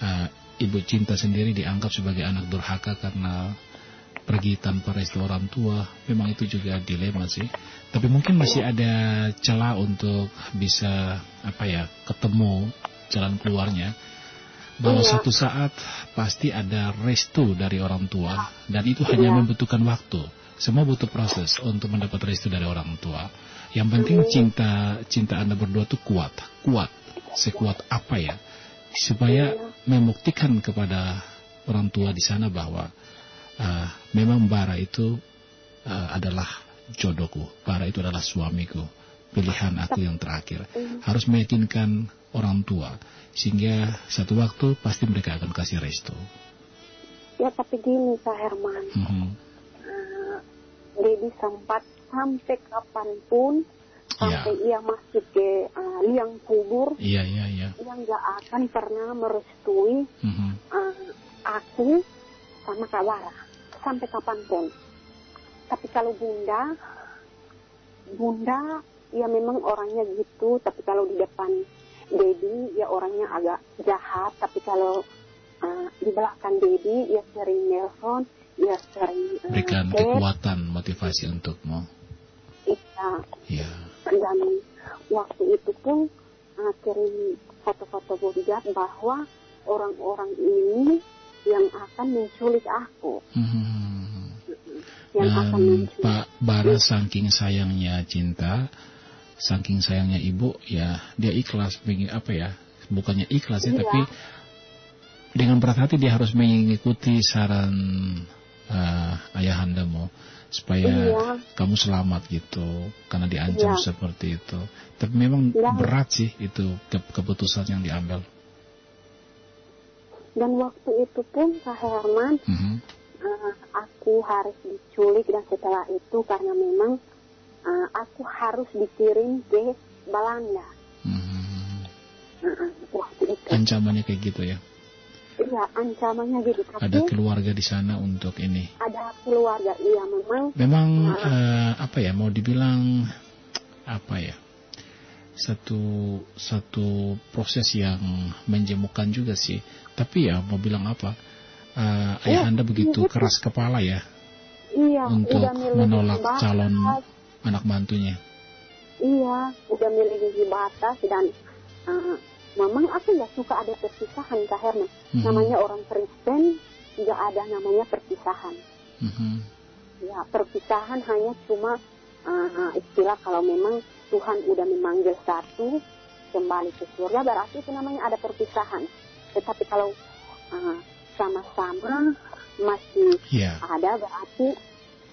eh, ibu cinta sendiri dianggap sebagai anak durhaka karena pergi tanpa restu orang tua memang itu juga dilema sih tapi mungkin masih ada celah untuk bisa apa ya ketemu jalan keluarnya bahwa
Iya.
suatu saat pasti ada restu dari orang tua dan itu hanya
Iya.
membutuhkan waktu. Semua butuh proses untuk mendapat restu dari orang tua. Yang penting cinta cinta Anda berdua tuh kuat, kuat. Sekuat apa ya? Supaya membuktikan kepada orang tua di sana bahwa uh, memang Bara itu uh, adalah jodohku. Bara itu adalah suamiku. Pilihan aku yang terakhir. Harus meyakinkan orang tua sehingga satu waktu pasti mereka akan kasih restu.
ya tapi gini Kak Herman
Mhm.
uh, Dedi sempat sampai kapan
pun
sampai ia masuk ke uh, liang kubur
Iya iya iya.
ia nggak akan pernah merestui
Mhm.
uh, aku sama Kak Wara sampai kapan pun. Tapi kalau Bunda, Bunda ya memang orangnya gitu. Tapi kalau di depan Dedi ya orangnya agak jahat. Tapi kalau uh, di belakang Dedi, ia sering nelpon, sering uh,
Berikan kekuatan motivasi untukmu.
iya.
Ya.
dan waktu itu pun uh, kirim foto-foto bodyguard bahwa orang-orang ini yang akan menculik aku,
Hmm.
yang akan
Dan
menculik.
Pak Bara saking sayangnya cinta, saking sayangnya ibu, ya dia ikhlas begini apa ya? Bukannya ikhlas ya,
Iya.
tapi dengan berat hati dia harus mengikuti saran eh, ayahandamu supaya
Iya.
kamu selamat gitu karena diancam
Iya.
seperti itu. Tapi memang
Iya.
berat sih itu ke- keputusan yang diambil.
Dan waktu itu pun Kak Herman,
Mhm.
uh, aku harus diculik dan setelah itu karena memang uh, aku harus dikirim ke Belanda.
Mhm.
Uh, waktu itu.
Ancamannya kayak gitu ya.
Iya, ancamannya gitu. Tapi
Ada keluarga di sana untuk ini.
ada keluarga. Iya, memang
Memang
Nah.
eh, apa ya mau dibilang apa ya satu satu proses yang menjemukan juga sih. Tapi ya mau bilang apa eh, ayah
Iya,
anda begitu
iya,
keras kepala ya
iya
untuk menolak
batas.
calon anak mantunya.
Iya, udah milih batas dan uh, memang aku nggak suka ada perpisahan Kak Herman.
Mhm.
Namanya orang Kristen nggak ada namanya perpisahan.
Mhm.
Ya, perpisahan hanya cuma uh, istilah kalau memang Tuhan udah memanggil satu kembali ke surga berarti itu namanya ada perpisahan. Tetapi kalau uh, sama-sama masih
Ya,
ada berarti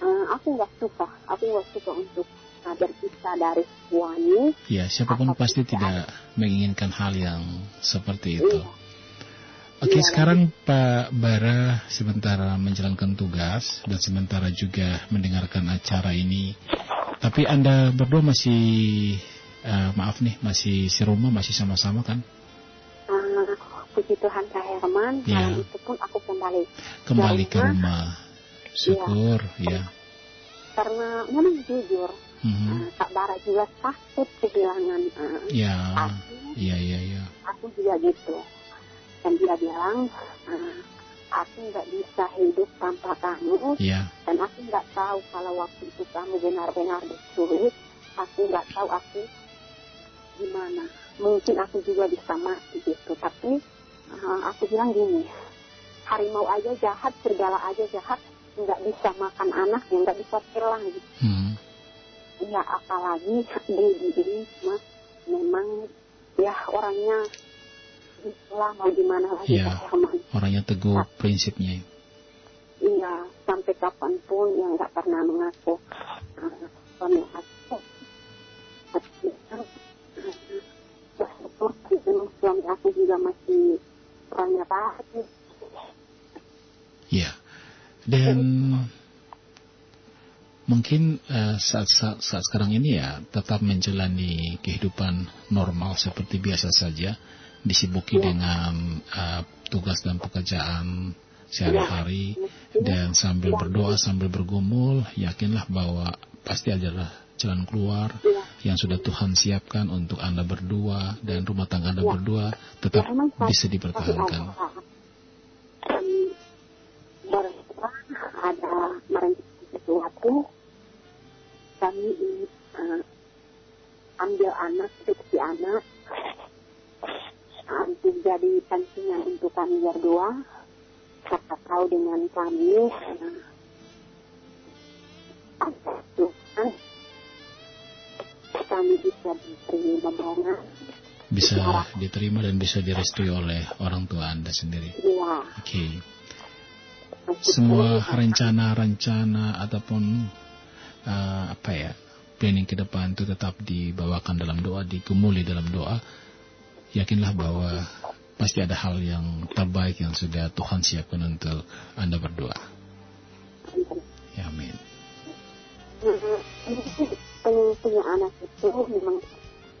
uh, aku nggak suka, aku nggak suka untuk uh, berpisah dari suami.
ya siapa
pun Apa pun
pasti
itu.
tidak menginginkan hal yang seperti itu.
Iya.
Oke,
Iya,
sekarang Pak Bara sementara menjalankan tugas dan sementara juga mendengarkan acara ini. Tapi Anda berdua masih, eh, maaf nih, masih serumah, masih sama-sama kan?
Uh, puji Tuhan Kak Herman,
Iya.
malam itu pun aku kembali
Kembali ke
rumah.
rumah. Syukur, ya.
karena memang jujur
Mhm.
uh, Kak Bara juga takut kehilangan uh,
Ya,
aku,
iya, iya, iya.
aku juga gitu. Dan dia bilang, uh, aku nggak bisa hidup tanpa kamu,
Iya,
dan aku nggak tahu kalau waktu itu kamu benar-benar diculik, aku nggak tahu aku gimana. Mungkin aku juga bisa mati gitu, tapi uh, aku bilang gini, harimau aja jahat, serigala aja jahat, nggak bisa makan anak, ya nggak bisa telang gitu.
Mhm.
Ya apalagi baby ini mah memang ya orangnya itulah mau gimana lagi. Kak Herman.
orangnya teguh prinsipnya.
Iya, sampai kapan pun yang nggak pernah mengaku suami aku. Suami aku juga masih orangnya baik.
Iya. Dan mungkin eh, saat, saat saat sekarang ini ya tetap menjalani kehidupan normal seperti biasa saja, disibuki
Iya.
dengan eh, tugas dan pekerjaan sehari-hari dan sambil berdoa sambil bergumul, yakinlah bahwa pasti adalah jalan keluar
Iya.
yang sudah Tuhan siapkan untuk Anda berdua dan rumah tangga Anda
Iya.
berdua tetap
Ya,
bisa dipertahankan.
ada. Sesuatu. Kami ingin uh, ambil anak, adopsi anak, untuk jadi pancingan untuk kami berdua. Kata tahu dengan kami, uh, ada Tuhan, kami bisa diberi momongan.
Bisa diterima dan bisa direstui oleh orang tua Anda sendiri.
Iya.
Oke. Semua rencana-rencana ataupun eh, apa ya planning ke depan itu tetap dibawakan dalam doa, digumuli dalam doa. Yakinlah bahwa pasti ada hal yang terbaik yang sudah Tuhan siapkan untuk Anda berdua. Ya, amin.
pengen punya anak itu memang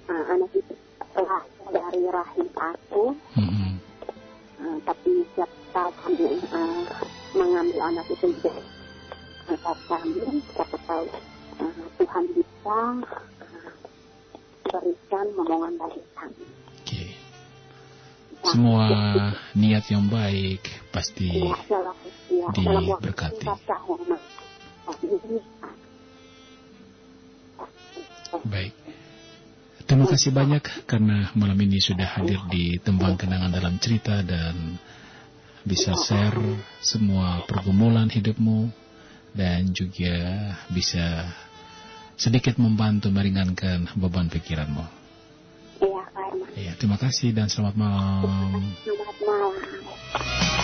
uh, anak itu lahir dari rahim aku uh, tapi setiap kami uh, mengambil anak itu juga anak kami siapa tahu uh, Tuhan bisa uh, berikan momongan bagi kami
Oke. Semua niat yang baik pasti
Ya, dalam, ya,
Diberkati. baik. Terima kasih banyak karena malam ini sudah hadir di Tembang Kenangan dalam cerita dan bisa share semua pergumulan hidupmu dan juga bisa sedikit membantu meringankan beban pikiranmu.
Iya, baik, Mas.
Ya, terima kasih dan selamat malam.
Selamat malam.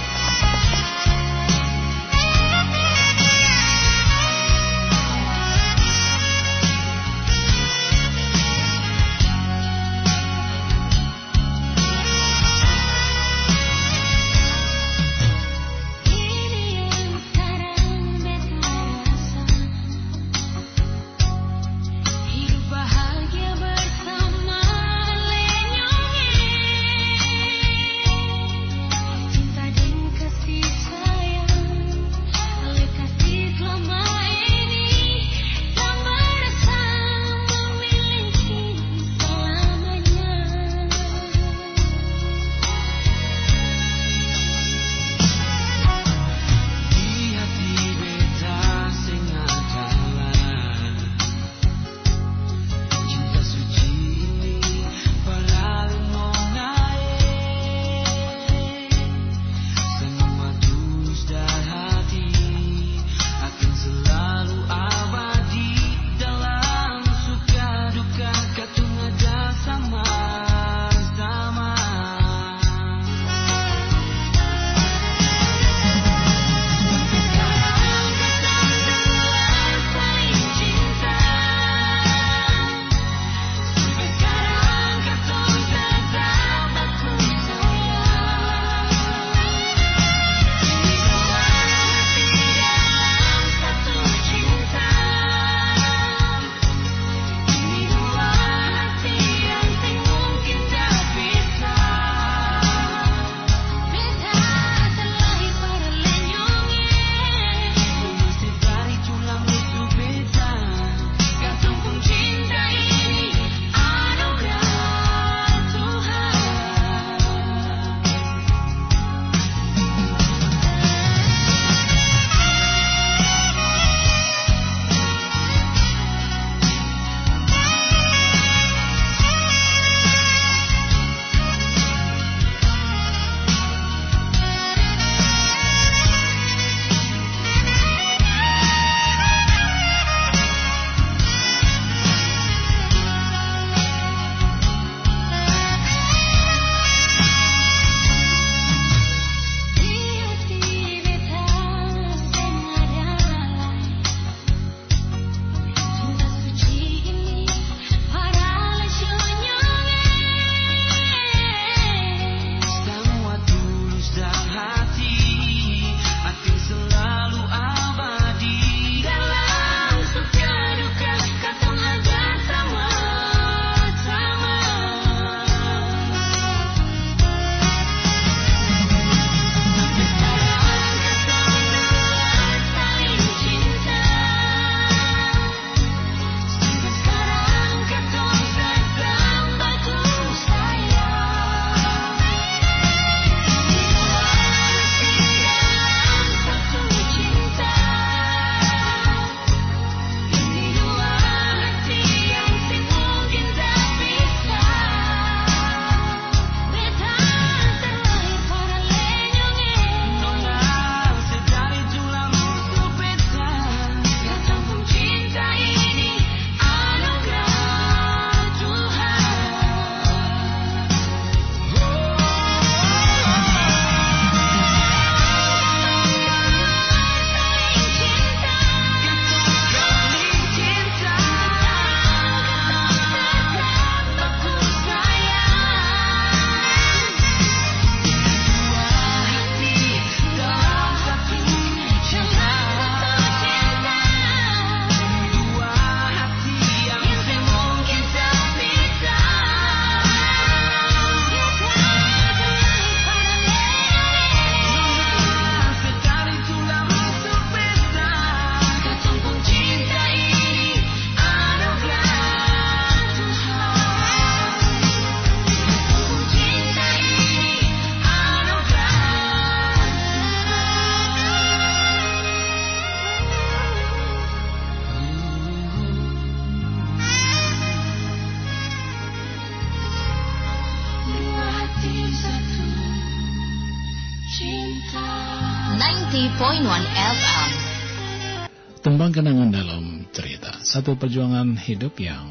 Satu perjuangan hidup yang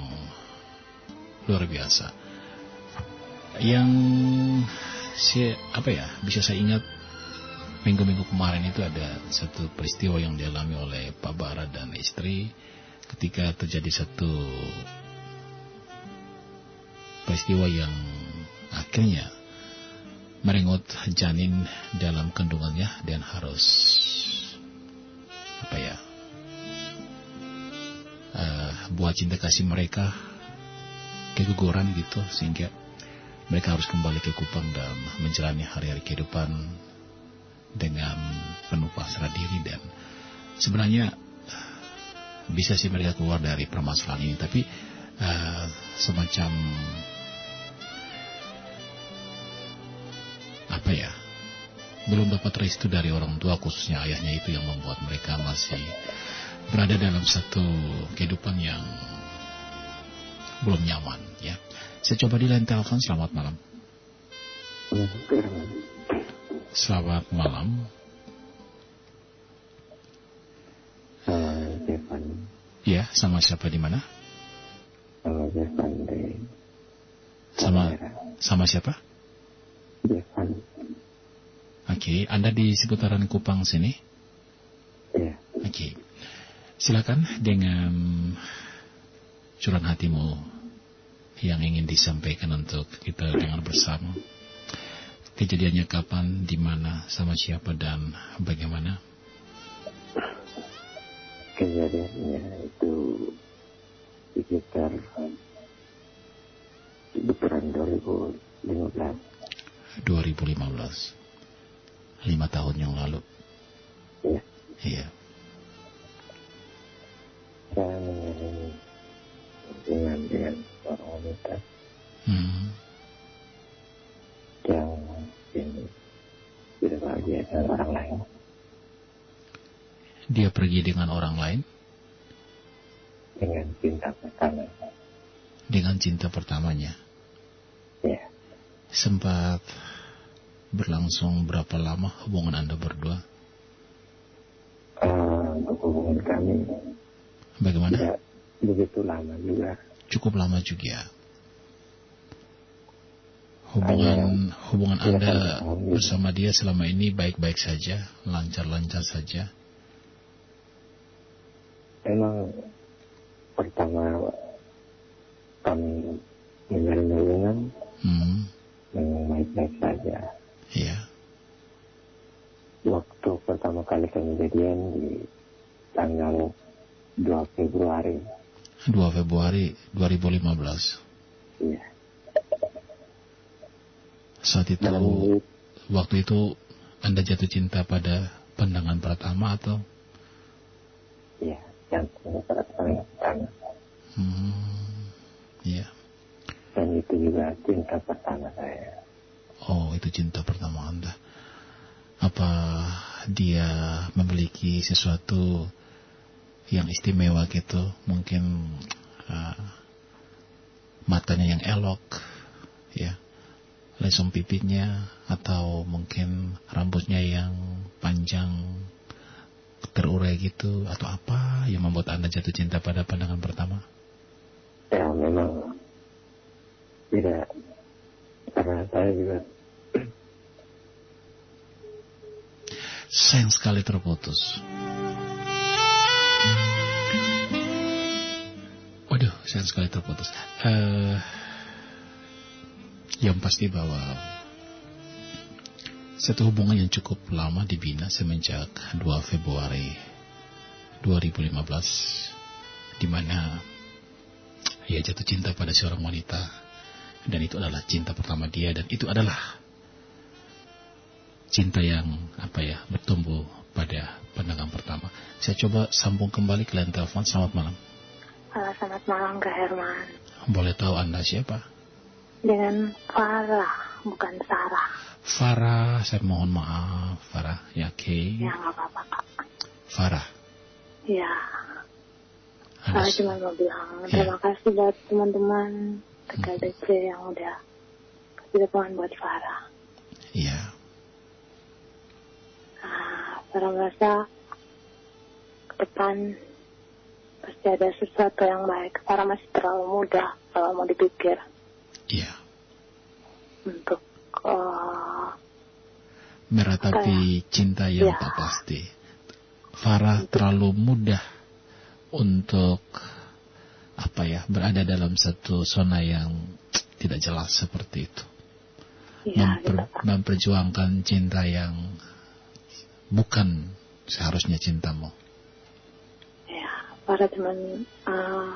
luar biasa. Yang si, apa ya bisa saya ingat Minggu-minggu kemarin itu ada satu peristiwa yang dialami oleh Pak Bara dan istri Ketika terjadi satu peristiwa yang akhirnya merenggut janin dalam kandungannya dan harus eh, buat cinta kasih mereka keguguran gitu sehingga mereka harus kembali ke Kupang dan menjalani hari-hari kehidupan dengan penuh pasrah diri. Dan sebenarnya bisa sih mereka keluar dari permasalahan ini tapi eh, semacam apa ya belum dapat restu dari orang tua khususnya ayahnya itu yang membuat mereka masih berada dalam satu kehidupan yang belum nyaman ya. Saya coba di line telepon. Selamat malam. Selamat malam. Ya sama siapa di mana?
Sama dari
sama sama siapa? Oke anda di seputaran Kupang sini?
Ya,
Oke, silakan dengan curahan hatimu yang ingin disampaikan untuk kita dengar bersama. Kejadiannya kapan, di mana, sama siapa dan bagaimana?
kejadiannya itu sekitar lebaran 2015,
2015. Lima tahun yang lalu.
ya,
Iya.
Saya menjalani hubungan dengan seorang wanita
Hmm.
yang mungkin tidak bahagia dengan orang lain.
Dia pergi dengan orang lain
dengan cinta pertama.
dengan cinta pertamanya.
Ya,
Sempat berlangsung berapa lama hubungan Anda berdua?
Untuk hubungan kami
Bagaimana?
tidak begitu lama juga.
Cukup lama juga. Hubungan hubungan
Iya,
Anda
iya.
bersama dia selama ini baik-baik saja, lancar-lancar saja.
Memang pertama kami menjalin hubungan
Hmm,
memang baik-baik saja.
iya.
Waktu pertama kali kami jadian di tanggal 2 Februari.
2 Februari 2015.
Iya.
Saat itu
Dan
waktu itu Anda jatuh cinta pada pandangan pertama atau
iya, yang pertama pertama.
hmm, iya.
Dan itu juga cinta pertama saya.
Oh, itu cinta pertama Anda. Apa dia memiliki sesuatu yang istimewa gitu? Mungkin uh, matanya yang elok, ya, lesung pipinya, atau mungkin rambutnya yang panjang terurai gitu, atau apa yang membuat Anda jatuh cinta pada pandangan pertama?
Ya memang tidak karena saya juga
Sayang sekali terputus. Sayang sekali terputus. Eh, yang pasti bahwa satu hubungan yang cukup lama dibina semenjak 2 Februari 2015 di mana ia jatuh cinta pada seorang wanita dan itu adalah cinta pertama dia dan itu adalah cinta yang apa ya bertumbuh pada pandangan pertama. Saya coba sambung kembali ke line telepon. Selamat malam.
Halo, selamat malam Kak Herman.
Boleh tahu Anda siapa?
Dengan Farah, bukan Sarah.
Farah, saya mohon maaf. Farah, ya oke.
Ya nggak apa-apa Kak.
Farah.
Ya,
Anda
saya cuma mau bilang
Ya.
terima kasih buat teman-teman TKDC yang udah kasih dukungan buat Farah.
Iya.
Nah,
Farah merasa ke depan pasti ada sesuatu yang baik. Farah masih terlalu muda kalau mau dipikir
Iya.
untuk eh,
Meratapi cinta yang
Ya.
tak pasti. Farah terlalu mudah untuk apa ya berada dalam satu zona yang tidak jelas seperti itu.
ya gitu
Memper-
Pak.
memperjuangkan cinta yang bukan seharusnya cintamu.
Ya, Farah cuman eh,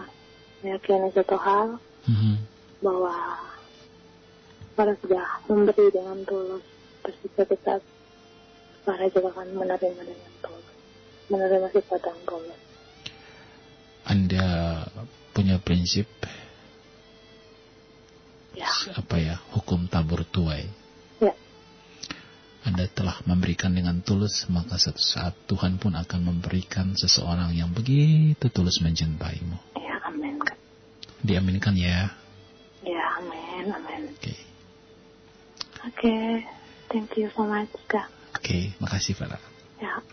meyakini satu hal
Mhm.
bahwa Farah sudah memberi dengan tulus. Suatu saat Farah juga akan menerima dengan tulus. Menerima sifat yang tulus.
Anda punya prinsip
Ya,
apa ya hukum tabur tuai. Anda telah memberikan dengan tulus, maka suatu saat Tuhan pun akan memberikan seseorang yang begitu tulus mencintaimu.
ya, amin.
Diaminkan ya.
Ya, amin, amin.
Oke,
Oke, thank you so much, Kak.
oke, makasih Farah.
Ya.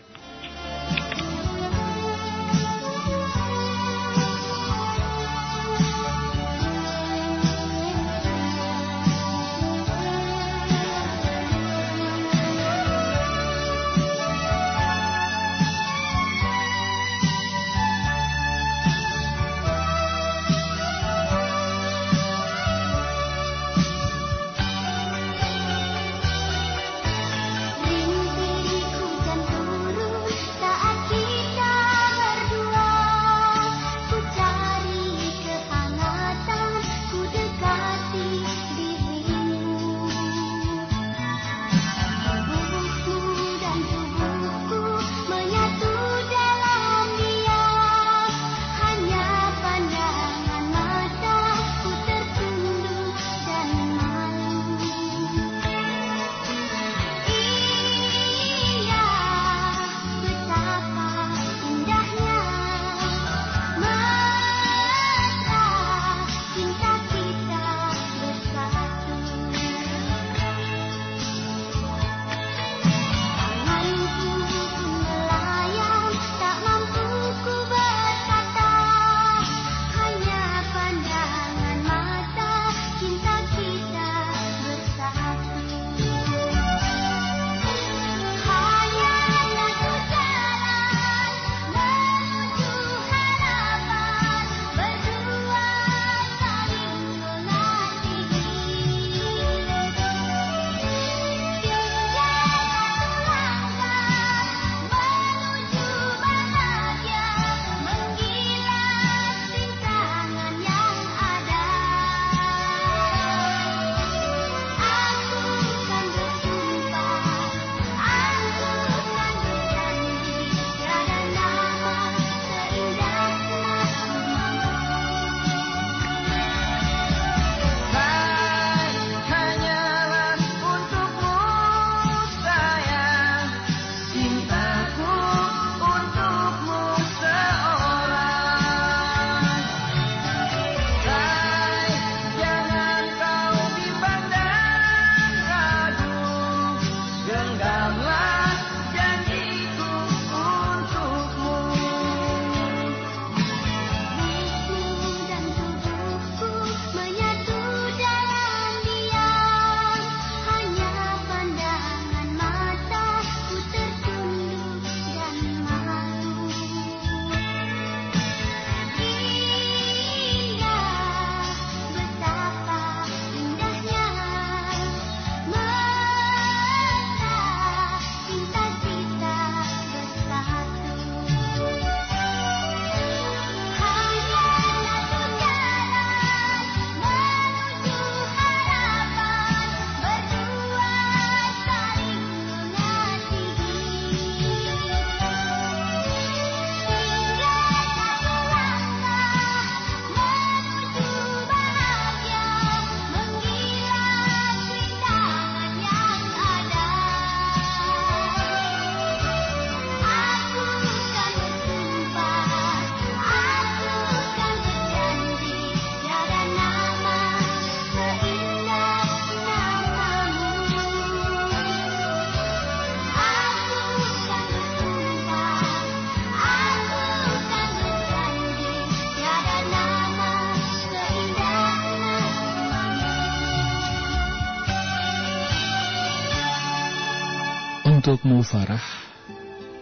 Untukmu Farah,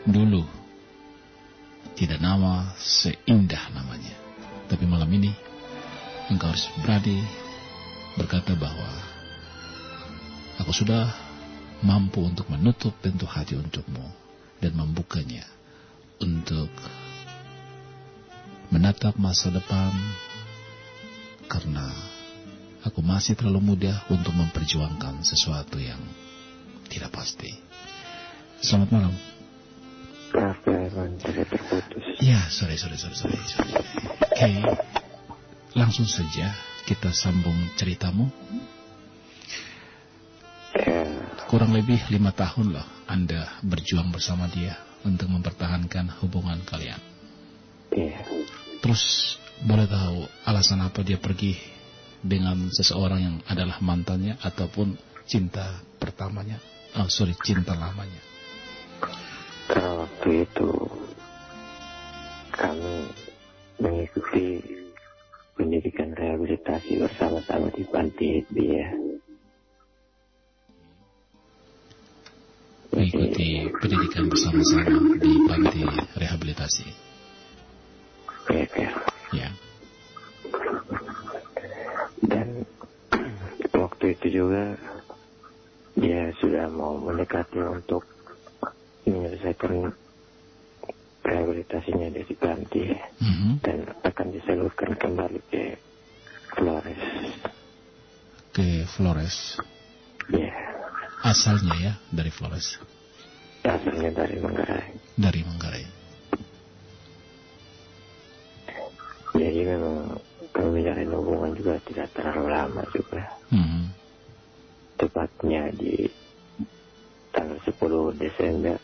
dulu tidak nama seindah namanya. Tapi malam ini, engkau harus berani berkata bahwa aku sudah mampu untuk menutup pintu hati untukmu dan membukanya untuk menatap masa depan karena aku masih terlalu muda untuk memperjuangkan sesuatu yang tidak pasti. Selamat malam.
Maaf ya, Iwan, tadi terputus.
Ya, sorry, sorry, sorry, sorry. sorry. Oke, langsung saja kita sambung ceritamu.
Ya,
Kurang lebih lima tahun loh Anda berjuang bersama dia untuk mempertahankan hubungan kalian.
iya.
Terus boleh tahu alasan apa dia pergi dengan seseorang yang adalah mantannya ataupun cinta pertamanya? Oh, sorry, cinta lamanya.
Karena waktu itu kami mengikuti pendidikan rehabilitasi bersama-sama di Panti ya.
Mengikuti pendidikan bersama-sama di panti rehabilitasi.
Ya, ya.
Ya.
Dan waktu itu juga dia sudah mau mendekati untuk menyelesaikan rehabilitasinya dari Panti
Mhm.
dan akan disalurkan kembali ke Flores.
Ke Flores.
Ya,
Asalnya ya dari Flores.
asalnya dari Manggarai.
Dari Manggarai.
Jadi memang kami menjalin hubungan juga tidak terlalu lama juga.
Mhm.
Tepatnya di tanggal 10 Desember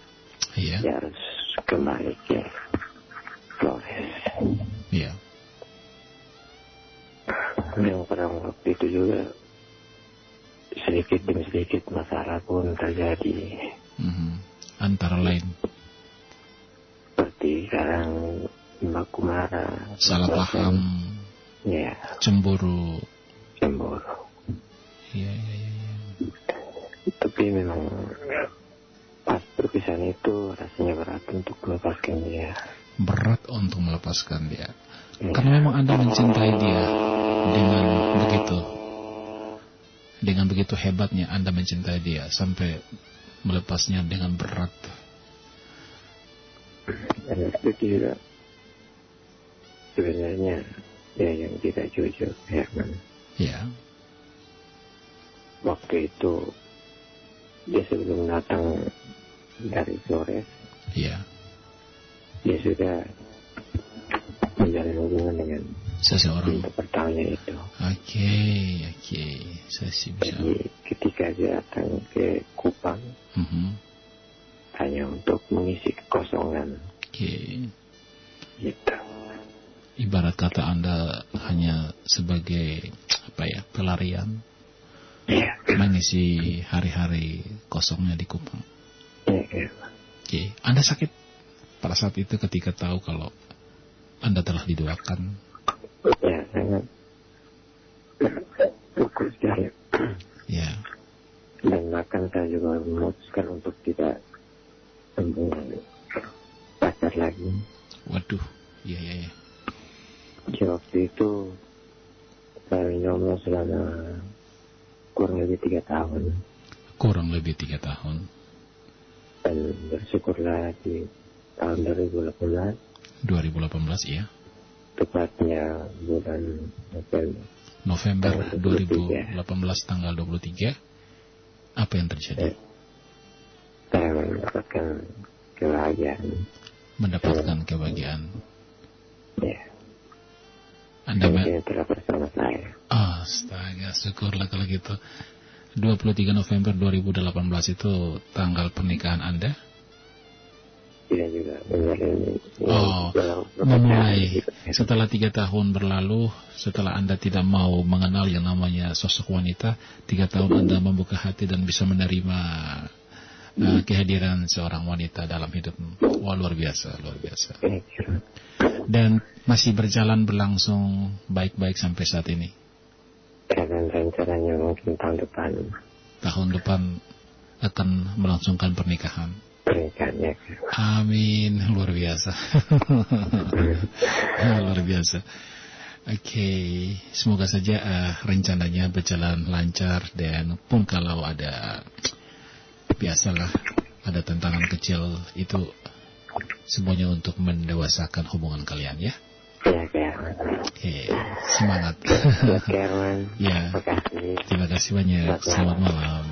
Iya.
dia harus kembali ke Flores.
Iya.
Yang pada waktu itu juga sedikit demi sedikit masalah pun terjadi.
Mhm. Antara lain
Seperti sekarang baku marah.
salah paham,
Ya,
cemburu.
cemburu.
Iya, iya, iya. iya.
Tapi memang pas perpisahan itu rasanya berat untuk melepaskan dia.
Berat untuk melepaskan dia.
Ya.
Karena memang Anda mencintai dia dengan begitu dengan begitu hebatnya Anda mencintai dia sampai melepasnya dengan berat.
Dan itu juga sebenarnya dia yang tidak jujur, Herman.
Ya.
Waktu itu dia sebelum datang dari Flores,
Ya.
dia sudah menjalin hubungan dengan
Seseorang.
pertamanya itu.
Oke, oke. Saya sih bisa.
Jadi ketika dia datang ke Kupang
Mhm.
hanya untuk mengisi kekosongan
Oke.
gitu.
Ibarat kata Anda hanya sebagai apa ya, pelarian
Iya,
mengisi hari-hari kosongnya di Kupang.
iya.
Oke, Anda sakit pada saat itu ketika tahu kalau Anda telah didoakan.
Ya.
Ya,
Dan bahkan saya juga memutuskan untuk tidak hubungan pacar lagi.
waduh, iya iya iya.
Jadi waktu itu saya jomblo selama kurang lebih tiga tahun
Kurang lebih tiga tahun.
dan bersyukurlah di tahun 2018
2018 ya.
tepatnya bulan November
November
Tanggal
2018 tanggal 23. Apa yang terjadi?
saya mendapatkan kebahagiaan
Mendapatkan kebahagiaan.
ya
Anda me-
dia telah bersama saya
Astaga, syukurlah kalau gitu. 23 November 2018 itu tanggal pernikahan Anda?
tidak juga menjalin
Oh,
dalam
memulai
gitu.
setelah tiga tahun berlalu, setelah Anda tidak mau mengenal yang namanya sosok wanita, tiga tahun Anda membuka hati dan bisa menerima uh, kehadiran seorang wanita dalam hidupmu. Wah, luar biasa, luar biasa. Dan masih berjalan berlangsung baik-baik sampai saat ini.
dan rencananya mungkin tahun depan
Tahun depan
akan melangsungkan pernikahan.
pernikahannya.
Amin, luar biasa. luar biasa. Oke, semoga saja eh, rencananya berjalan lancar dan pun kalau ada biasalah ada tantangan kecil itu semuanya untuk mendewasakan hubungan kalian ya.
Ya, kayak
Oke, semangat. Ya, terima kasih banyak. Selamat malam.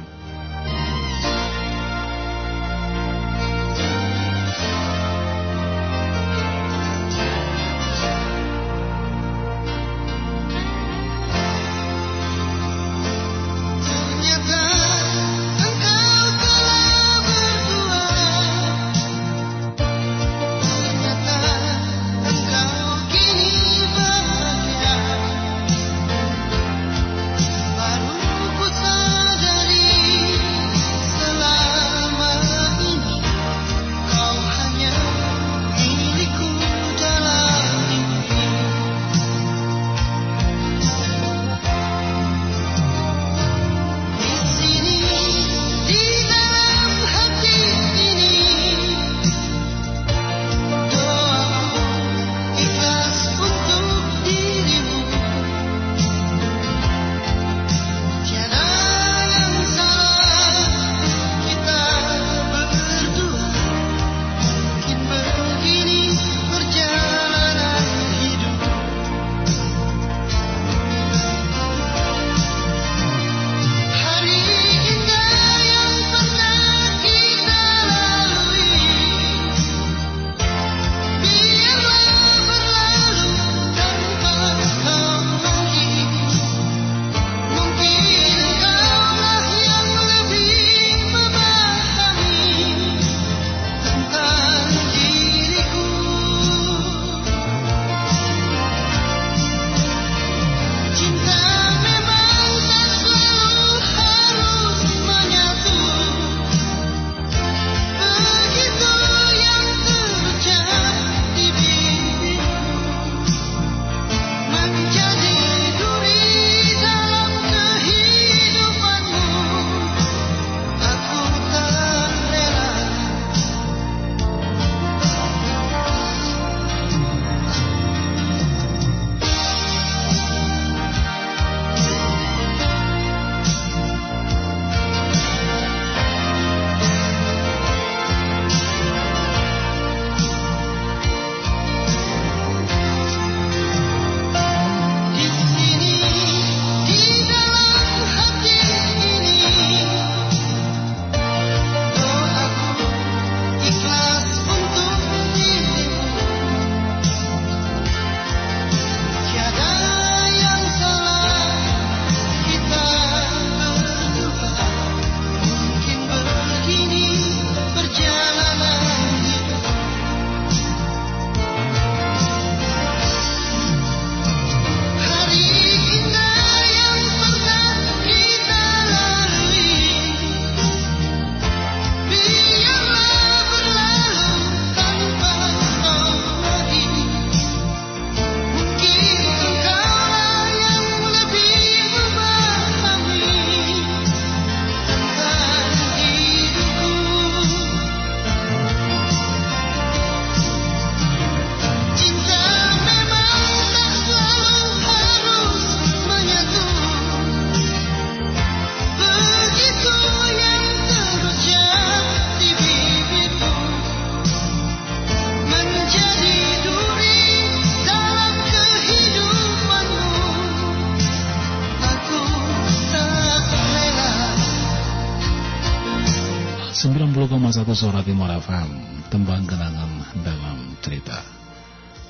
90,1 Suara Timur FM Tembang kenangan dalam cerita.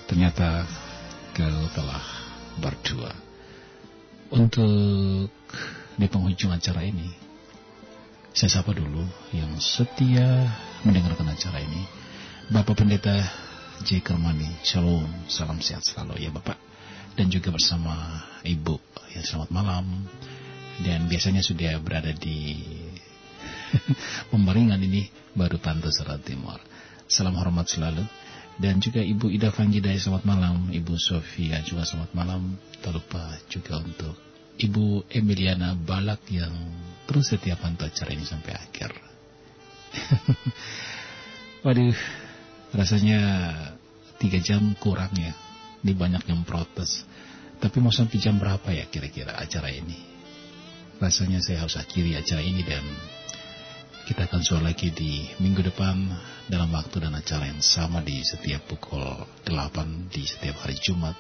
Ternyata kau telah berdua. Untuk di penghujung acara ini Saya sapa dulu yang setia mendengarkan acara ini. Bapak Pendeta J. Kermani Shalom, salam sehat selalu ya Bapak. Dan juga bersama Ibu ya Selamat malam. Dan biasanya sudah berada di Pembaringan ini baru Tante Serat Timur. Salam hormat selalu. Dan juga Ibu Ida Fanjidai selamat malam. Ibu Sofia juga selamat malam. Tak lupa juga untuk
Ibu Emiliana Balak yang terus setia pantau acara ini sampai akhir. Waduh, rasanya tiga jam kurang ya. Ini banyak yang protes. Tapi mau sampai jam berapa ya kira-kira acara ini? Rasanya saya harus akhiri acara ini dan kita akan suara lagi di minggu depan dalam waktu dan acara yang sama di setiap pukul 8 di setiap hari Jumat.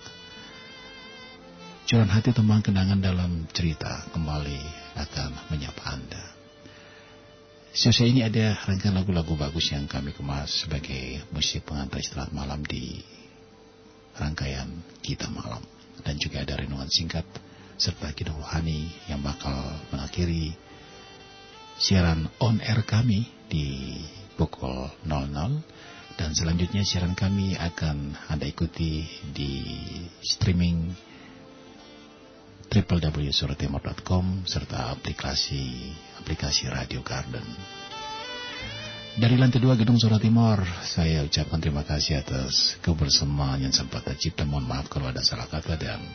Curahan hati tembang kenangan dalam cerita kembali akan menyapa Anda. Sosial ini ada rangkaian lagu-lagu bagus yang kami kemas sebagai musik pengantar istirahat malam di rangkaian kita malam. Dan juga ada renungan singkat serta kidung yang bakal mengakhiri siaran on air kami di pukul 00 dan selanjutnya siaran kami akan Anda ikuti di streaming www.suratimur.com serta aplikasi aplikasi Radio Garden. Dari lantai dua Gedung Surat Timur, saya ucapkan terima kasih atas kebersamaan yang sempat tercipta. Mohon maaf kalau ada salah kata dan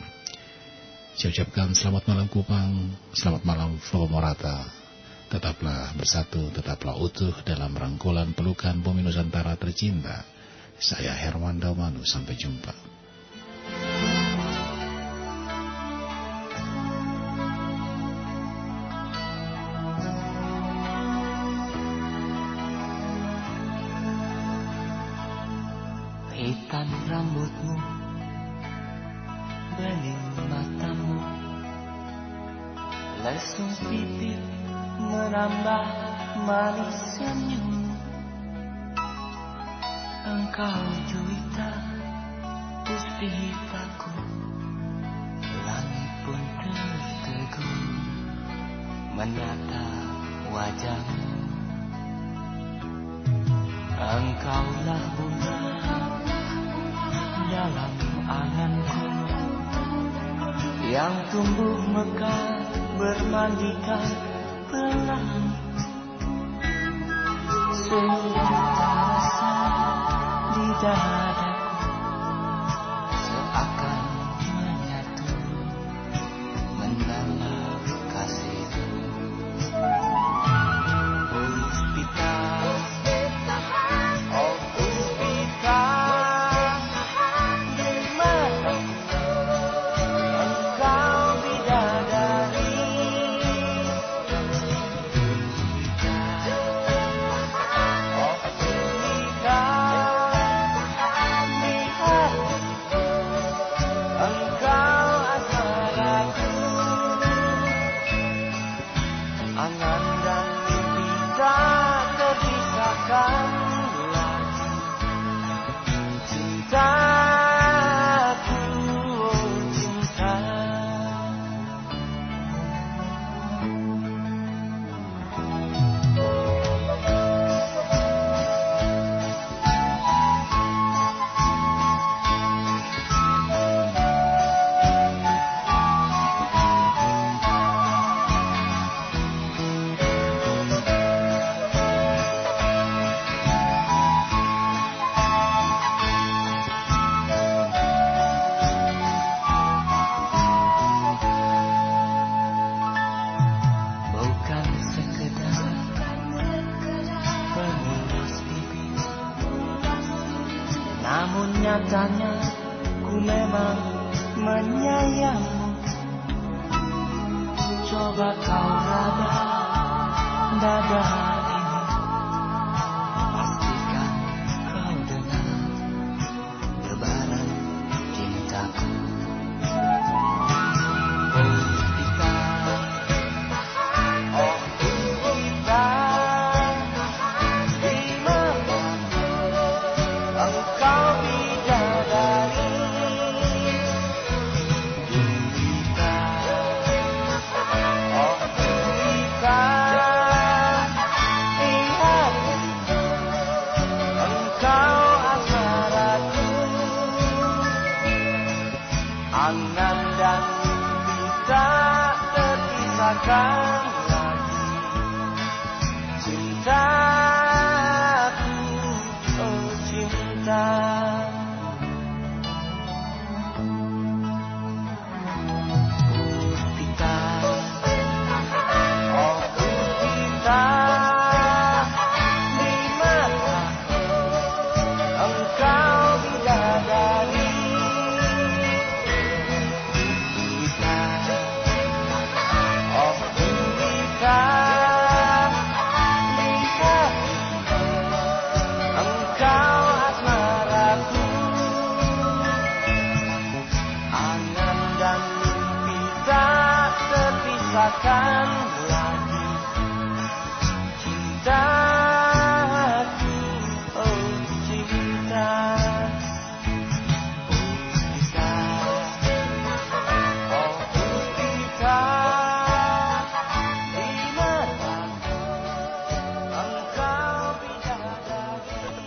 saya ucapkan selamat malam Kupang, selamat malam Flow Morata. Tetaplah bersatu, tetaplah utuh dalam rangkulan pelukan bumi Nusantara tercinta. Saya Herman Daumanu, sampai jumpa.
Menambah manis senyum. Engkau juwita Puspitaku Langit pun tertegun Menata wajahmu. Engkaulah bunga dalam anganku yang tumbuh mekar bermandikan pelangi sehingga terasa di dadaku